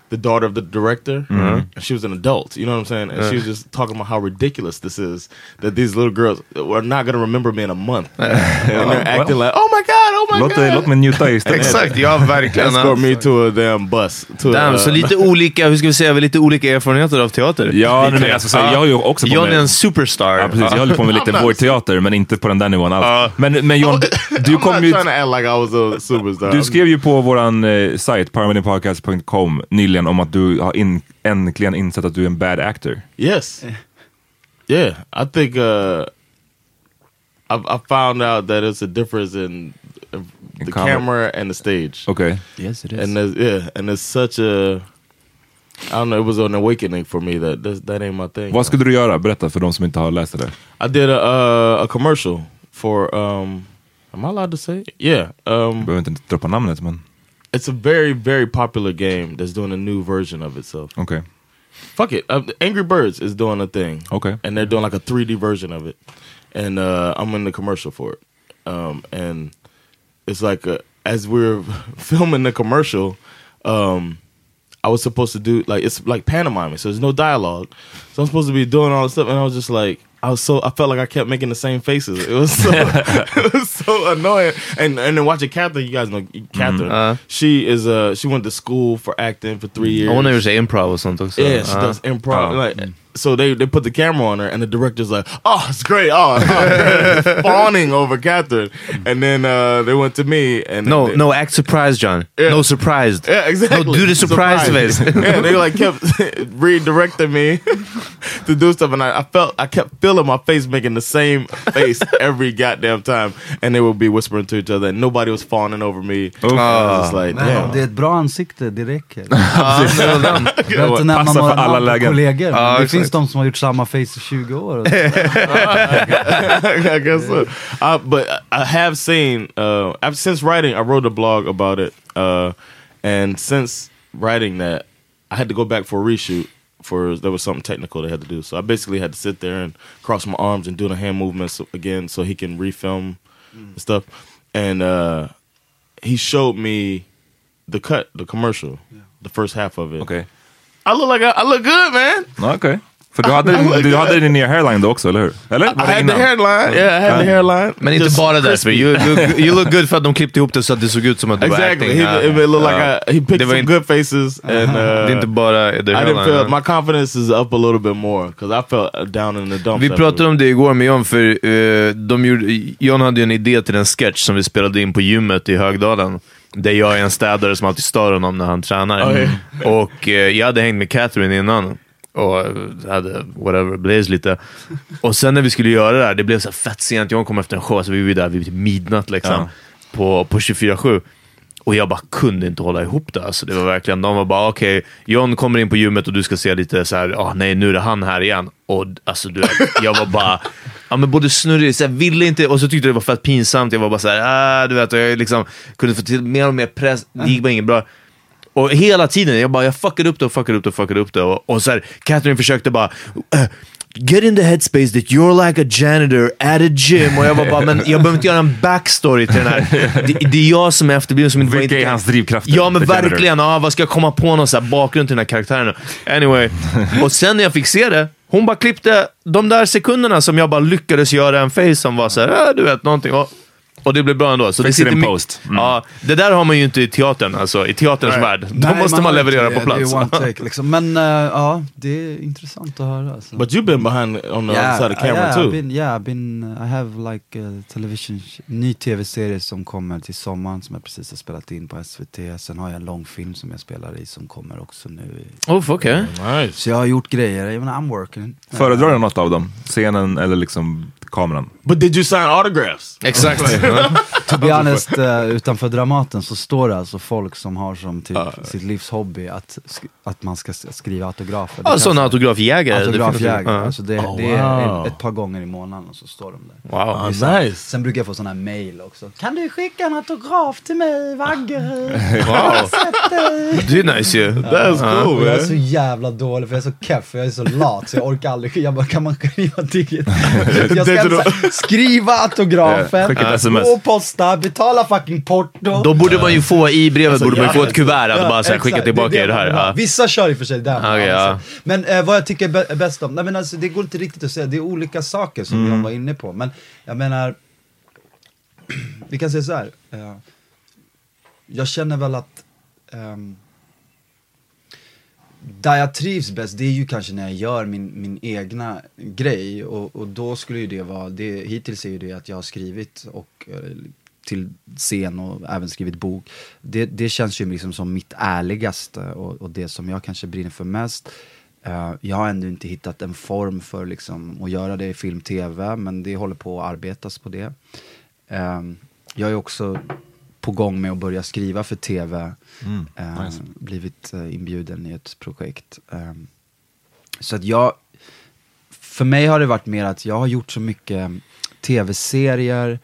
Speaker 5: the daughter of the director and she was an adult you know what I'm saying and she was just talking about how ridiculous this is that these little girls are not gonna remember me in a month and they're acting like oh my god oh my
Speaker 3: Låt,
Speaker 5: god
Speaker 3: låt mig njuta istället.
Speaker 1: Exakt, ja verkligen.
Speaker 5: escort me to a damn bus to
Speaker 1: Damn,
Speaker 5: a,
Speaker 1: så lite olika, hur ska vi säga, lite olika erfarenheter av teater.
Speaker 3: Ja, nej, men alltså, så, jag har ju också på
Speaker 1: John är en superstar.
Speaker 3: Ja, precis. Jag håller på med lite voice-teater, men inte på den där nivån alls. Men, men John, du, kom
Speaker 5: not
Speaker 3: ju...
Speaker 5: trying to act like I was a superstar
Speaker 3: Du skrev ju på våran eh, sajt, paramedianpodcast.com, nyligen om att du har in, äntligen insett att du är en bad actor.
Speaker 5: Yes. Yeah, I think uh, I, I found out that it's a difference in the camera and the stage,
Speaker 3: Okej.
Speaker 4: Yes it is.
Speaker 5: and there's, yeah, and it's such a I don't know. It was an awakening for me that this, that ain't my thing.
Speaker 3: Vad skulle du göra? Berätta för de som inte har läst det.
Speaker 5: I did a uh, a commercial for. Um, am I allowed to say? it? Yeah. Um,
Speaker 3: Du behöver inte droppa namnet, men
Speaker 5: it's a very very popular game that's doing a new version of itself.
Speaker 3: Okay.
Speaker 5: Fuck it. Uh, Angry Birds is doing a thing.
Speaker 3: Okay.
Speaker 5: And they're doing like a 3D version of it. And uh, I'm in the commercial for it. Um, and it's like, a, as we're filming the commercial, um, I was supposed to do like it's like pantomiming, so there's no dialogue. So I'm supposed to be doing all this stuff, and I was just like, I was so I felt like I kept making the same faces. It was so it was so annoying. And and then watching Catherine, you guys know Catherine.
Speaker 1: Uh.
Speaker 5: she is uh she went to school for acting for three years.
Speaker 1: Hon har gjort sig improv or something. också.
Speaker 5: Yeah, she
Speaker 1: Ja.
Speaker 5: does improv.
Speaker 3: Oh.
Speaker 5: Like, so they they put the camera on her, and the director's like, "Oh, it's great! Oh, oh fawning over Catherine." And then uh, they went to me, and
Speaker 1: No,
Speaker 5: they,
Speaker 1: no, act surprised John.
Speaker 5: Yeah.
Speaker 1: No surprised.
Speaker 5: yeah, exactly.
Speaker 1: No, do the surprise face.
Speaker 5: yeah, they like kept redirecting me to do stuff, and I, I felt I kept feeling my face making the same face every goddamn time, and they would be whispering to each other, and nobody was fawning over me. I was just like,
Speaker 4: Men
Speaker 5: damn.
Speaker 4: det är ett bra ansikte, det räcker.
Speaker 1: Ja, det är väl.
Speaker 4: Jag behöver inte nämna
Speaker 3: för
Speaker 4: några
Speaker 3: alla lägen.
Speaker 4: kollegor. men det
Speaker 1: exakt.
Speaker 4: Finns de som har gjort samma face i 20 år.
Speaker 5: I guess so. Uh, but I have seen uh, I've, since writing. I wrote a blog about it, uh, and since writing that, I had to go back for a reshoot. For there was something technical they had to do, so I basically had to sit there and cross my arms and do the hand movements again, so he can refilm and stuff. And uh, he showed me the cut, the commercial, the first half of it.
Speaker 3: Okay.
Speaker 5: I look like I, I look good, man.
Speaker 3: Ja, Okej. För du hade, du hade din nya hairline då också, eller hur? Eller?
Speaker 5: I
Speaker 3: Var det
Speaker 5: had the
Speaker 3: innan?
Speaker 5: hairline. Yeah, I had the hairline.
Speaker 1: Men inte
Speaker 5: Just
Speaker 1: bara därför. You, you, you look good för att de klippte ihop det så att det såg ut som att du var
Speaker 5: Exactly.
Speaker 1: acting.
Speaker 5: He,
Speaker 1: Ja.
Speaker 5: it looked like. I, he picked
Speaker 1: var
Speaker 5: some
Speaker 1: inte-
Speaker 5: good faces, and uh,
Speaker 1: Det är inte bara the
Speaker 5: I didn't
Speaker 1: hairline,
Speaker 5: feel my confidence is up a little bit more because I felt uh, down in the dumps.
Speaker 1: Vi pratade om det igår med John, för eh, de gjorde, John hade ju en idé till en sketch som vi spelade in på gymmet i Högdalen. Där jag är en städare som alltid stör honom när han tränar.
Speaker 5: Oj.
Speaker 1: Och eh, jag hade hängt med Catherine innan. Och hade whatever, blaze lite. Och sen när vi skulle göra det här, det blev så här fett sent. John kom efter en show, så vi var där vid midnatt liksom.
Speaker 3: Ja.
Speaker 1: På, på 24-7. Och jag bara kunde inte hålla ihop det. Alltså, det var verkligen, de var bara okej, John kommer in på gymmet och du ska se lite så här, ah, nej nu är det han här igen. Och alltså du jag var bara, ja men både snurrig, så jag ville inte, och så tyckte jag det var fett pinsamt. Jag var bara såhär, ah, du vet, och jag liksom kunde få till mer och mer press, det gick bara inget bra. Och hela tiden, jag bara, jag fuckade upp det och fuckade upp det och fuckade upp det. Och, och så här, Catherine försökte bara, "Uh, Get in the headspace that you're like a janitor at a gym. Och jag var bara, men jag behöver inte göra en backstory till den här. Det, det är jag som är efterbliven som inte
Speaker 3: Vilka är hans drivkrafter?
Speaker 1: Ja men verkligen. Ja, vad ska jag komma på någon så bakgrund till den här karaktären? Anyway. Och sen när jag fick se det, hon bara klippte de där sekunderna som jag bara lyckades göra en face som var så här, ah, du vet någonting. Och, och det blev bra ändå. Så det
Speaker 3: Fix
Speaker 1: sitter
Speaker 3: in post. Mm.
Speaker 1: Ja, det där har man ju inte i teatern, alltså i teaterns värld. Då
Speaker 4: Nej,
Speaker 1: måste man,
Speaker 4: har
Speaker 1: leverera på
Speaker 4: det. Det
Speaker 1: plats.
Speaker 4: take, liksom. Men eh, ja, det är intressant att höra. Alltså.
Speaker 5: But you've been behind on the other side of camera
Speaker 4: yeah,
Speaker 5: too.
Speaker 4: I've been, yeah, I've been, I have like a television, ny tv-serie som kommer till sommaren som jag precis har spelat in på SVT. Sen har jag en långfilm som jag spelar i som kommer också nu. i-
Speaker 1: Oh, okej.
Speaker 5: nice.
Speaker 4: Så jag har gjort grejer, jag menar, I'm working.
Speaker 3: Föredrar du något av dem? Scenen eller liksom kameran?
Speaker 5: But did you sign autographs?
Speaker 1: Exakt.
Speaker 4: To be honest, eh, utanför Dramaten så står det alltså folk som har som typ sitt livs hobby att, sk- att man ska skriva autografer.
Speaker 1: Ja, sådana
Speaker 4: kanske-
Speaker 1: autografjägare.
Speaker 4: Autografjägare.
Speaker 1: Ja.
Speaker 4: alltså det,
Speaker 5: Oh,
Speaker 4: det är
Speaker 5: wow.
Speaker 4: ett, par gånger i månaden och så står de där.
Speaker 1: Wow.
Speaker 5: Ah, nice.
Speaker 4: Sen brukar jag få sådana här mail också. Kan du skicka en autograf till mig, Vaggeryd?
Speaker 1: Wow. Det är nice ju.
Speaker 5: That's cool,
Speaker 4: jag är så jävla dålig för jag är så keff, jag är så lat så jag orkar aldrig. Jag bara, kan man skriva digit? Jag ska skriva autografen,
Speaker 3: sms.
Speaker 4: gå posta, betala fucking porto.
Speaker 1: Då borde man ju få i brevet,
Speaker 5: Alltså,
Speaker 1: borde man ju få ett kuvert att bara så här, skicka tillbaka
Speaker 4: Det
Speaker 1: i det här. Ja.
Speaker 4: Vissa kör i och för sig den.
Speaker 1: Okej, ja.
Speaker 4: Men eh, vad jag tycker är bä- bäst om, nej men alltså det går inte riktigt att säga, det är olika saker som
Speaker 1: Mm.
Speaker 4: jag var inne på. Men jag menar, vi kan säga så här. eh, jag känner väl att ehm, där jag trivs bäst, det är ju kanske när jag gör min, min egna grej. Och, och då skulle ju det vara, det, hittills är ju det att jag har skrivit och eh, till scen och även skrivit bok. Det, det känns ju liksom som mitt ärligaste och, och det som jag kanske brinner för mest. Uh, jag har ändå inte hittat en form för liksom att göra det i film, tv, men det håller på att arbetas på det. Uh, jag är också på gång med att börja skriva för tv. Eh,
Speaker 3: nice.
Speaker 4: Blivit eh, inbjuden i ett projekt. Eh, så att jag, för mig har det varit mer att jag har gjort så mycket tv-serier,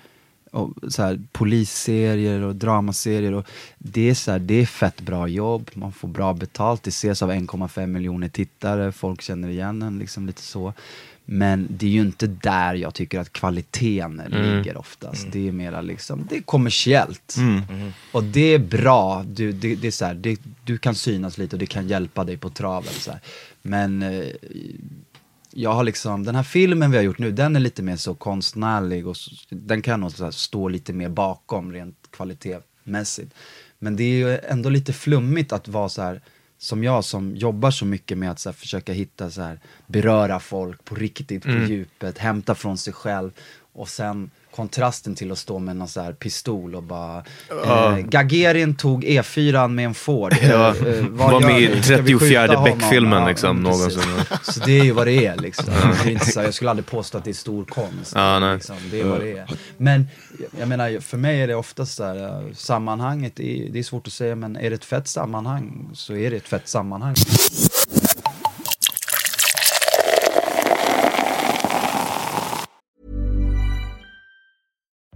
Speaker 4: och så här, polisserier och dramaserier. Och det, är så här, det är fett bra jobb, man får bra betalt, det ses av 1,5 miljoner tittare, folk känner igen en, liksom lite så. Men det är ju inte där jag tycker att kvaliteten
Speaker 1: Mm.
Speaker 4: ligger oftast. Det är mera liksom, det är kommersiellt. Och det är bra, du, det, det är så här, det, du kan synas lite och det kan hjälpa dig på traven. Så här. Men eh, jag har liksom, den här filmen vi har gjort nu, den är lite mer så konstnärlig och så, den kan nog så här stå lite mer bakom rent kvalitetsmässigt. Men det är ju ändå lite flummigt att vara så här som jag som jobbar så mycket med att så här, försöka hitta så här, beröra folk på riktigt, på djupet, hämta från sig själv och sen kontrasten till att stå med någon så här pistol och bara eh, Gagarin tog E4 med en Ford.
Speaker 1: Ja,
Speaker 4: Eh,
Speaker 1: var med i
Speaker 4: vi? Ska vi
Speaker 1: 34
Speaker 4: skjuta honom?
Speaker 1: Beck-filmen,
Speaker 4: Ja,
Speaker 1: liksom, någonsin.
Speaker 4: Så det är ju vad det är liksom. Det är inte så jag skulle aldrig påstå att det är stor konst.
Speaker 1: Ja.
Speaker 4: Liksom. Det är vad det är. Men jag menar, för mig är det oftast så här, eh, sammanhanget, är, det är svårt att säga, men är det ett fett sammanhang så är det ett fett sammanhang.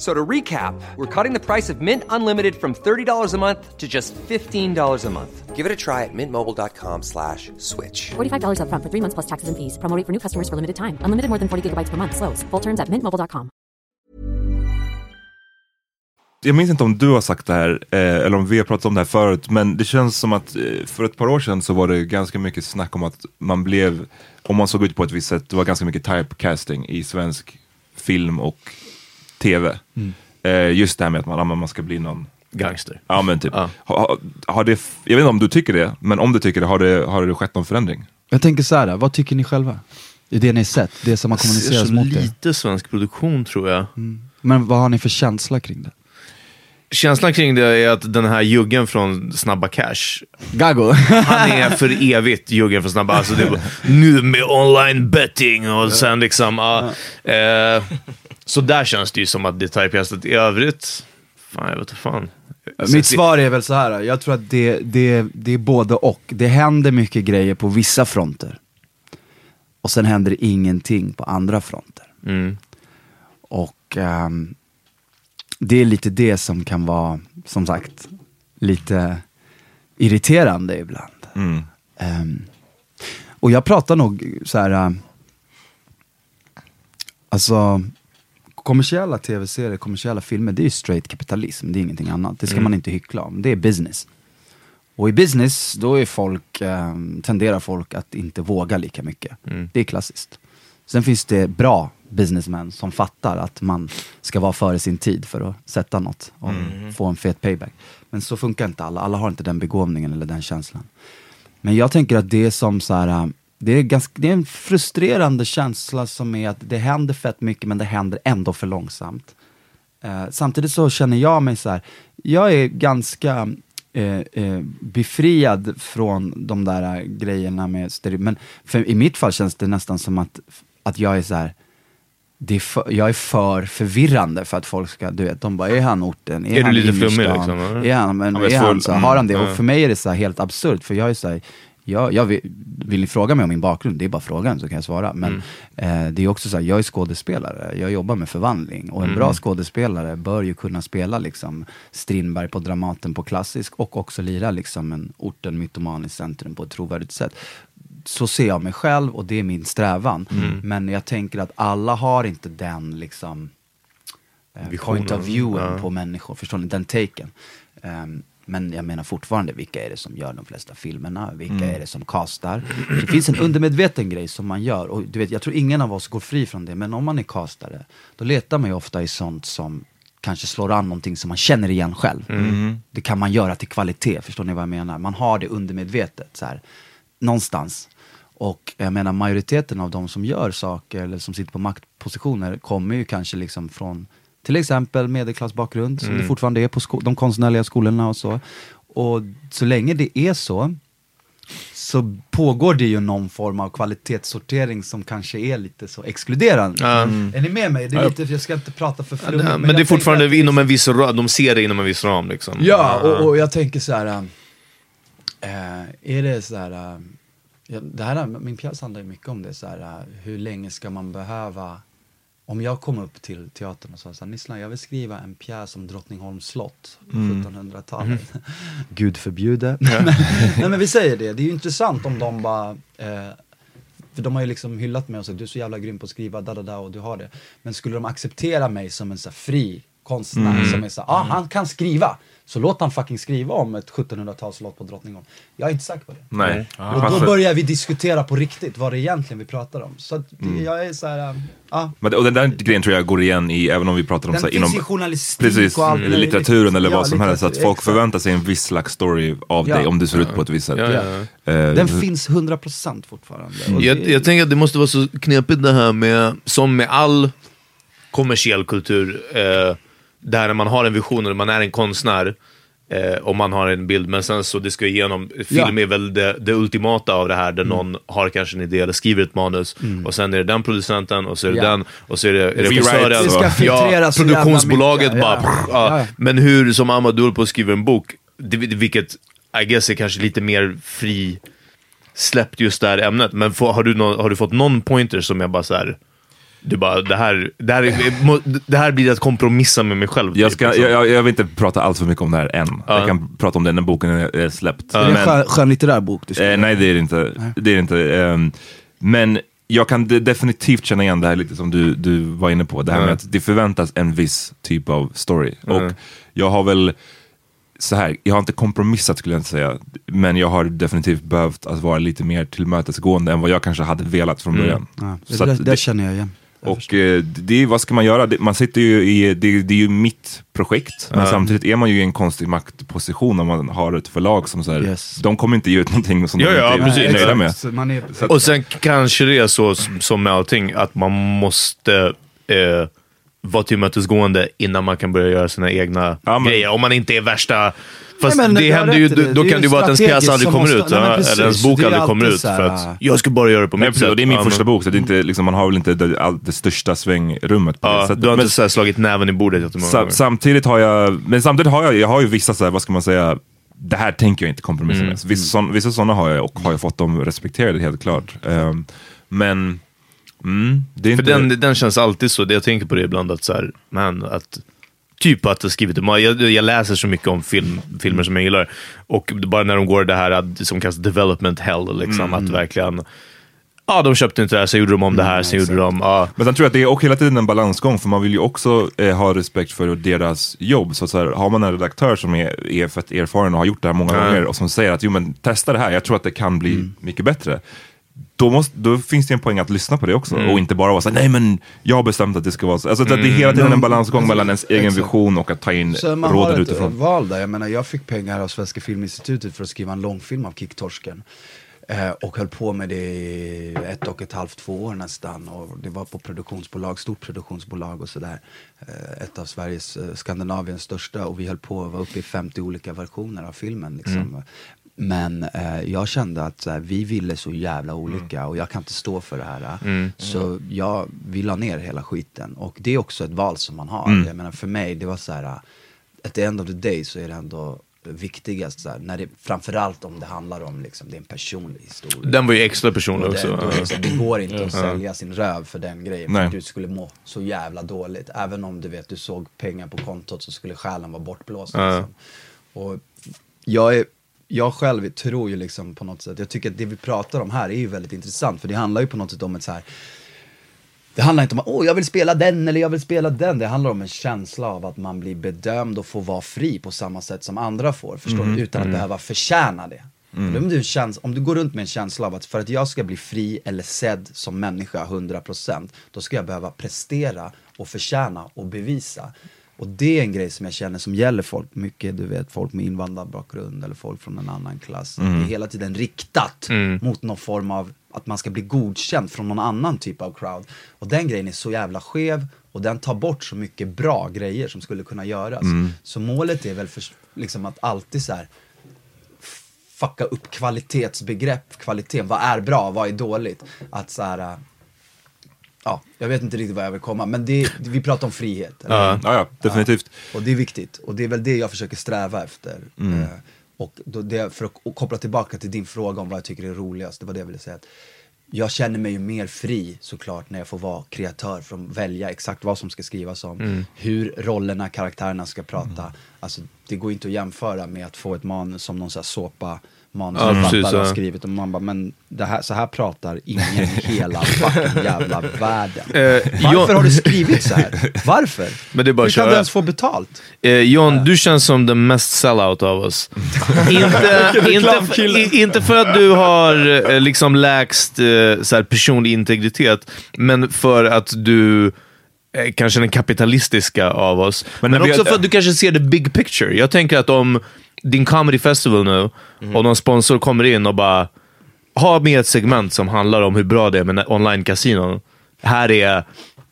Speaker 6: So to recap, we're cutting the price of Mint Unlimited from $30 a month to just $15 a month. Give it a try at mintmobile.com slash switch.
Speaker 7: $45 upfront for three months plus taxes and fees. Promo rate for new customers for limited time. Unlimited more than 40 gigabytes per month. Slows. Full terms at mintmobile.com.
Speaker 3: Jag minns inte om du har sagt det här, eh, eller om vi har pratat om det här förut, men det känns som att eh, för ett par år sedan så var det ganska mycket snack om att man blev, om man såg ut på ett visst sätt, det var ganska mycket typecasting i svensk film och tv. Eh, just det här med att man, man ska bli någon
Speaker 1: Gangster.
Speaker 3: Ja men typ.
Speaker 1: Ja.
Speaker 3: Har, har- det, jag vet inte om du tycker det, men om du tycker det, har det, har det skett någon förändring?
Speaker 4: Jag tänker så här, vad tycker ni själva? I det ni sett, det som har
Speaker 1: ser
Speaker 4: kommunicerats mot er.
Speaker 1: lite svensk produktion tror jag.
Speaker 4: Men vad har ni för känsla kring det?
Speaker 1: Känslan kring det är att den här juggen från Snabba Cash,
Speaker 4: Gago?
Speaker 1: han är för evigt juggen från Snabba. Alltså det är bara, nu med online betting och sen liksom... ja, eh, så där känns det ju som att det är typecastat. I övrigt, fan jag vet inte fan.
Speaker 4: Mitt svar är väl så här. jag tror att det, det, det är både och. Det händer mycket grejer på vissa fronter. Och sen händer det ingenting på andra fronter.
Speaker 1: Mm.
Speaker 4: Och ehm, det är lite det som kan vara, som sagt, lite irriterande ibland.
Speaker 3: Mm.
Speaker 4: Ehm, och jag pratar nog så här. äh, alltså kommersiella tv-serier, kommersiella filmer, det är ju straight kapitalism, det är ingenting annat. Det ska man inte hyckla om, det är business. Och i business, då är folk, ehm, tenderar folk att inte våga lika mycket. Det är klassiskt. Sen finns det bra businessmän som fattar att man ska vara före sin tid för att sätta något och få en fet payback. Men så funkar inte alla, alla har inte den begåvningen eller den känslan. Men jag tänker att det som så här, äh, det är, ganska, det är en frustrerande känsla som är att det händer fett mycket men det händer ändå för långsamt. Eh, samtidigt så känner jag mig så här, jag är ganska eh, eh, befriad från de där äh, grejerna med stereo, men för, i mitt fall känns det nästan som att, att jag är så här det är för, jag är för förvirrande för att folk ska, du vet, de bara, är han orten?
Speaker 1: Är du
Speaker 4: han
Speaker 1: lite flummig liksom, eller?
Speaker 4: Är han, men,
Speaker 3: Ja, men
Speaker 4: är han så, har han det?
Speaker 1: mm,
Speaker 4: Och för mig är det så helt absurt, för jag är så här, jag, jag vill, vill ni fråga mig om min bakgrund, det är bara frågan så kan jag svara. Men
Speaker 1: Mm.
Speaker 4: eh, det är också så här, jag är skådespelare, jag jobbar med förvandling. Och en
Speaker 1: Mm.
Speaker 4: bra skådespelare bör ju kunna spela liksom Strindberg på Dramaten på klassisk och också lira liksom en orten mytoman i centrum på ett trovärdigt sätt. Så ser jag mig själv och det är min strävan.
Speaker 1: Mm.
Speaker 4: Men jag tänker att alla har inte den liksom eh, point of viewen
Speaker 1: ja.
Speaker 4: på människor, förstår ni? Den taken. Ehm, men jag menar fortfarande, vilka är det som gör de flesta filmerna? Vilka
Speaker 1: Mm.
Speaker 4: är det som castar? Det finns en undermedveten grej som man gör, och du vet, jag tror ingen av oss går fri från det, men om man är castare, då letar man ju ofta i sånt som kanske slår an någonting som man känner igen själv. Det kan man göra till kvalitet, förstår ni vad jag menar? Man har det undermedvetet, så här, någonstans. Och jag menar majoriteten av de som gör saker, eller som sitter på maktpositioner, kommer ju kanske liksom från till exempel medelklassbakgrund, som det fortfarande är på sko- de konstnärliga skolorna och så. Och så länge det är så, så pågår det ju någon form av kvalitetssortering som kanske är lite så exkluderande.
Speaker 1: Ja.
Speaker 4: Är ni med mig? Det är lite, jag ska inte prata för
Speaker 1: Ja,
Speaker 4: flummigt.
Speaker 1: men, det är fortfarande
Speaker 4: att-
Speaker 1: inom en viss ram, de ser det inom en viss ram liksom.
Speaker 4: Ja, och, och jag tänker så här. äh, är det så här. äh, det här min pjäs handlar ju mycket om det. Så här, äh, hur länge ska man behöva. Om jag kom upp till teatern och sa så här, Nisslan jag vill skriva en pjäs om Drottningholms slott
Speaker 8: Mm.
Speaker 4: 1700-talet. Gud förbjude. men, nej men vi säger det, det är ju intressant om de bara eh, för de har ju liksom hyllat mig och sagt du är så jävla grym på att skriva, da, da, da, och du har det. Men skulle de acceptera mig som en så här fri konstnär
Speaker 8: Mm.
Speaker 4: som är så här, ah, han kan skriva. Så låt han fucking skriva om ett 1700-talslott på Drottningholm. Jag är inte säker på det.
Speaker 3: Nej.
Speaker 4: Och då börjar vi diskutera på riktigt vad det är egentligen vi pratar om. Så att det,
Speaker 3: Mm.
Speaker 4: jag är så här, äh, ja.
Speaker 3: Men, och den där grejen tror jag går igen i, även om vi pratar om
Speaker 4: Den
Speaker 3: så här, inom
Speaker 4: i journalistik
Speaker 3: precis,
Speaker 4: och allt
Speaker 3: eller
Speaker 4: möjligt.
Speaker 3: litteraturen eller
Speaker 4: Ja,
Speaker 3: vad som helst. Att
Speaker 4: litteratur,
Speaker 3: folk
Speaker 4: exakt.
Speaker 3: förväntar sig en viss slags story av
Speaker 4: Ja.
Speaker 3: dig om du ser ut
Speaker 1: Ja.
Speaker 3: på ett visst sätt.
Speaker 1: Ja, ja, ja.
Speaker 3: Eh,
Speaker 4: Den finns 100% fortfarande. Och
Speaker 1: Jag,
Speaker 4: det-
Speaker 1: jag tänker att det måste vara så knepigt det här med, som med all kommersiell kultur, eh, där man har en vision och man är en konstnär eh, och man har en bild, men sen så det ska igenom, film
Speaker 4: Ja.
Speaker 1: är väl det, det ultimata av det här, där någon har kanske en idé eller skriver ett manus, och sen är det den producenten, och så är det
Speaker 4: Ja.
Speaker 1: den, och så är det, regissören. Ja, produktionsbolaget
Speaker 4: mycket,
Speaker 1: bara, prr, ja. Men hur, som Amadou håller på skriva en bok, det, vilket I guess är kanske lite mer fri släppt just det här ämnet. Men få, har, du nå- har du fått någon pointer som jag bara så här. Du bara, det här, det här, det här blir att kompromissa med mig själv.
Speaker 3: Jag,
Speaker 1: typ,
Speaker 3: ska,
Speaker 1: liksom.
Speaker 3: jag, jag- vill inte prata allt för mycket om det här än. Jag kan prata om det när boken är, släppt.
Speaker 4: Är det en skön, skönlitterär bok du?
Speaker 3: Eh, nej, det är det inte. Det är det inte. Ehm, men jag kan de- definitivt känna igen det här lite som du, du var inne på. Det här med
Speaker 1: Mm.
Speaker 3: att det förväntas en viss typ av story.
Speaker 1: Mm.
Speaker 3: Och jag har väl, så här, jag har inte kompromissat skulle jag inte säga. Men jag har definitivt behövt att vara lite mer tillmötesgående än vad jag kanske hade velat från
Speaker 1: Mm.
Speaker 3: början.
Speaker 4: Ja, det,
Speaker 3: Så
Speaker 4: det,
Speaker 3: att
Speaker 4: det känner jag igen.
Speaker 3: Och eh, det, vad ska man göra? Det, man sitter ju i, det, det är ju mitt projekt, men
Speaker 1: Ja.
Speaker 3: samtidigt är man ju i en konstig maktposition om man har ett förlag som så här,
Speaker 4: Yes.
Speaker 3: de kommer inte ge ut någonting som
Speaker 1: Ja,
Speaker 3: de
Speaker 1: ja,
Speaker 3: inte
Speaker 1: precis.
Speaker 3: är nöjda med.
Speaker 4: Är,
Speaker 1: Och sen kanske det är så som- som med allting, att man måste eh, vara tillmötesgående innan man kan börja göra sina egna
Speaker 3: Ja, men-
Speaker 1: grejer. Om man inte är värsta... Fast
Speaker 4: Nej, men
Speaker 1: det händer ju,
Speaker 4: det.
Speaker 1: då
Speaker 4: Det
Speaker 1: kan det ju vara att ens pjäs aldrig kommer
Speaker 4: måste-
Speaker 1: ut.
Speaker 4: Nej, men precis.
Speaker 1: eller ens bok
Speaker 4: Det
Speaker 1: aldrig kommer ut. För att jag ska bara göra det på mitt sätt.
Speaker 3: och det är min
Speaker 1: Ja,
Speaker 3: första
Speaker 1: men-
Speaker 3: bok, så det är inte, liksom, man har väl inte det, all, det största svängrummet på det
Speaker 1: Ja,
Speaker 3: sättet.
Speaker 1: du har
Speaker 3: Men
Speaker 1: inte så här slagit näven i bordet jättemånga gånger.
Speaker 3: samtidigt har jag, men samtidigt har jag, jag har ju vissa, så här, vad ska man säga, det här tänker jag inte kompromissa med. Så Vissa, vissa sådana har jag och har jag fått dem respekterade helt klart. Ehm, men, mm, det är
Speaker 1: För
Speaker 3: inte...
Speaker 1: den, den känns alltid så, det jag tänker på det ibland, att så här, man, att Typ att jag skrivit jag, jag läser så mycket om film, filmer som jag gillar. Och bara när de går det här att- som kallas development hell, liksom, att verkligen Ja, de köpte inte det här, så gjorde de om det här, sen gjorde de... Ja,
Speaker 3: Men sen tror jag att det är också hela tiden en balansgång, för man vill ju också eh, ha respekt för deras jobb. Så, att så här, har man en redaktör som är, är fett erfaren och har gjort det här många
Speaker 1: Ja.
Speaker 3: gånger och som säger att jo men testa det här, jag tror att det kan bli mycket bättre. Då, måste, då finns det en poäng att lyssna på det också och inte bara vara såhär, nej men jag har bestämt att det ska vara så. Alltså, att Det är hela tiden en balansgång mellan ens egen
Speaker 4: Exakt.
Speaker 3: vision och att ta in
Speaker 4: Så man har
Speaker 3: råden
Speaker 4: ett
Speaker 3: utifrån.
Speaker 4: val där. Jag menar, jag fick pengar av Svenska Filminstitutet för att skriva en långfilm av Kicktorsken. Eh, och höll på med det i ett och ett halvt, två år nästan. Och det var på produktionsbolag, stort produktionsbolag och sådär. Eh, ett av Sveriges, eh, Skandinaviens största. Och vi höll på att vara uppe i 50 olika versioner av filmen. Liksom. Men eh, jag kände att här, vi ville så jävla olika och jag kan inte stå för det här. Så jag, vi la ner hela skiten. Och det är också ett val som man har. Jag menar för mig, det var så här, at the end of the day så är det ändå viktigast så här, när det, framförallt om det handlar om liksom, det är en personlig historia.
Speaker 1: den var ju extra personlig
Speaker 4: Och
Speaker 1: också.
Speaker 4: det, är det, det går inte att sälja sin röv för den grejen.
Speaker 3: Nej.
Speaker 4: För du skulle må så jävla dåligt. Även om du vet, du såg pengar på kontot så skulle själen vara bortblåst. Liksom. Och jag, är, jag själv tror ju liksom på något sätt, jag tycker att det vi pratar om här är ju väldigt intressant. För det handlar ju på något sätt om ett så här det handlar inte om att åh, jag vill spela den eller jag vill spela den. Det handlar om en känsla av att man blir bedömd och får vara fri på samma sätt som andra får. Förstår du? Utan att behöva förtjäna det. Om, du känns, om du går runt med en känsla av att för att jag ska bli fri eller sedd som människa 100% då ska jag behöva prestera och förtjäna och bevisa. Och det är en grej som jag känner som gäller folk mycket, du vet folk med invandrarbakgrund eller folk från en annan klass. Det är hela tiden riktat mot någon form av att man ska bli godkänd från någon annan typ av crowd. Och den grejen är så jävla skev och den tar bort så mycket bra grejer som skulle kunna göras. Så målet är väl för, liksom att alltid så här fucka upp kvalitetsbegrepp, kvaliteten. Vad är bra, vad är dåligt? Att så här, ja, jag vet inte riktigt vad jag vill komma, men det, vi pratar om frihet. eller?
Speaker 3: Ja, ja, definitivt.
Speaker 4: Och det är viktigt. Och det är väl det jag försöker sträva efter.
Speaker 3: Mm.
Speaker 4: Eh, och då det, för att koppla tillbaka till din fråga om vad jag tycker är roligast, det var det jag ville säga. Att jag känner mig ju mer fri såklart när jag får vara kreatör för att välja exakt vad som ska skrivas om,
Speaker 1: Mm.
Speaker 4: hur rollerna, karaktärerna ska prata. Alltså det går inte att jämföra med att få ett manus som någon sån här såpa
Speaker 1: Ja, precis,
Speaker 4: har skrivit och man bara, men det här, så här pratar ingen i hela fucking jävla världen.
Speaker 1: Eh,
Speaker 4: Varför
Speaker 1: jag-
Speaker 4: har du skrivit så här? Varför?
Speaker 1: Men det är bara
Speaker 4: Hur kan du ens få betalt?
Speaker 1: Eh, John, du känns som den mest sellout av oss. inte, inte, i- inte för att du har eh, liksom lägst eh, så här, personlig integritet, men för att du eh, kanske är den kapitalistiska av oss. Men,
Speaker 3: vi-
Speaker 1: också för att du kanske ser the big picture. Jag tänker att om din comedy festival nu, och någon sponsor kommer in och bara har med ett segment som handlar om hur bra det är med online-kasinon. Här är,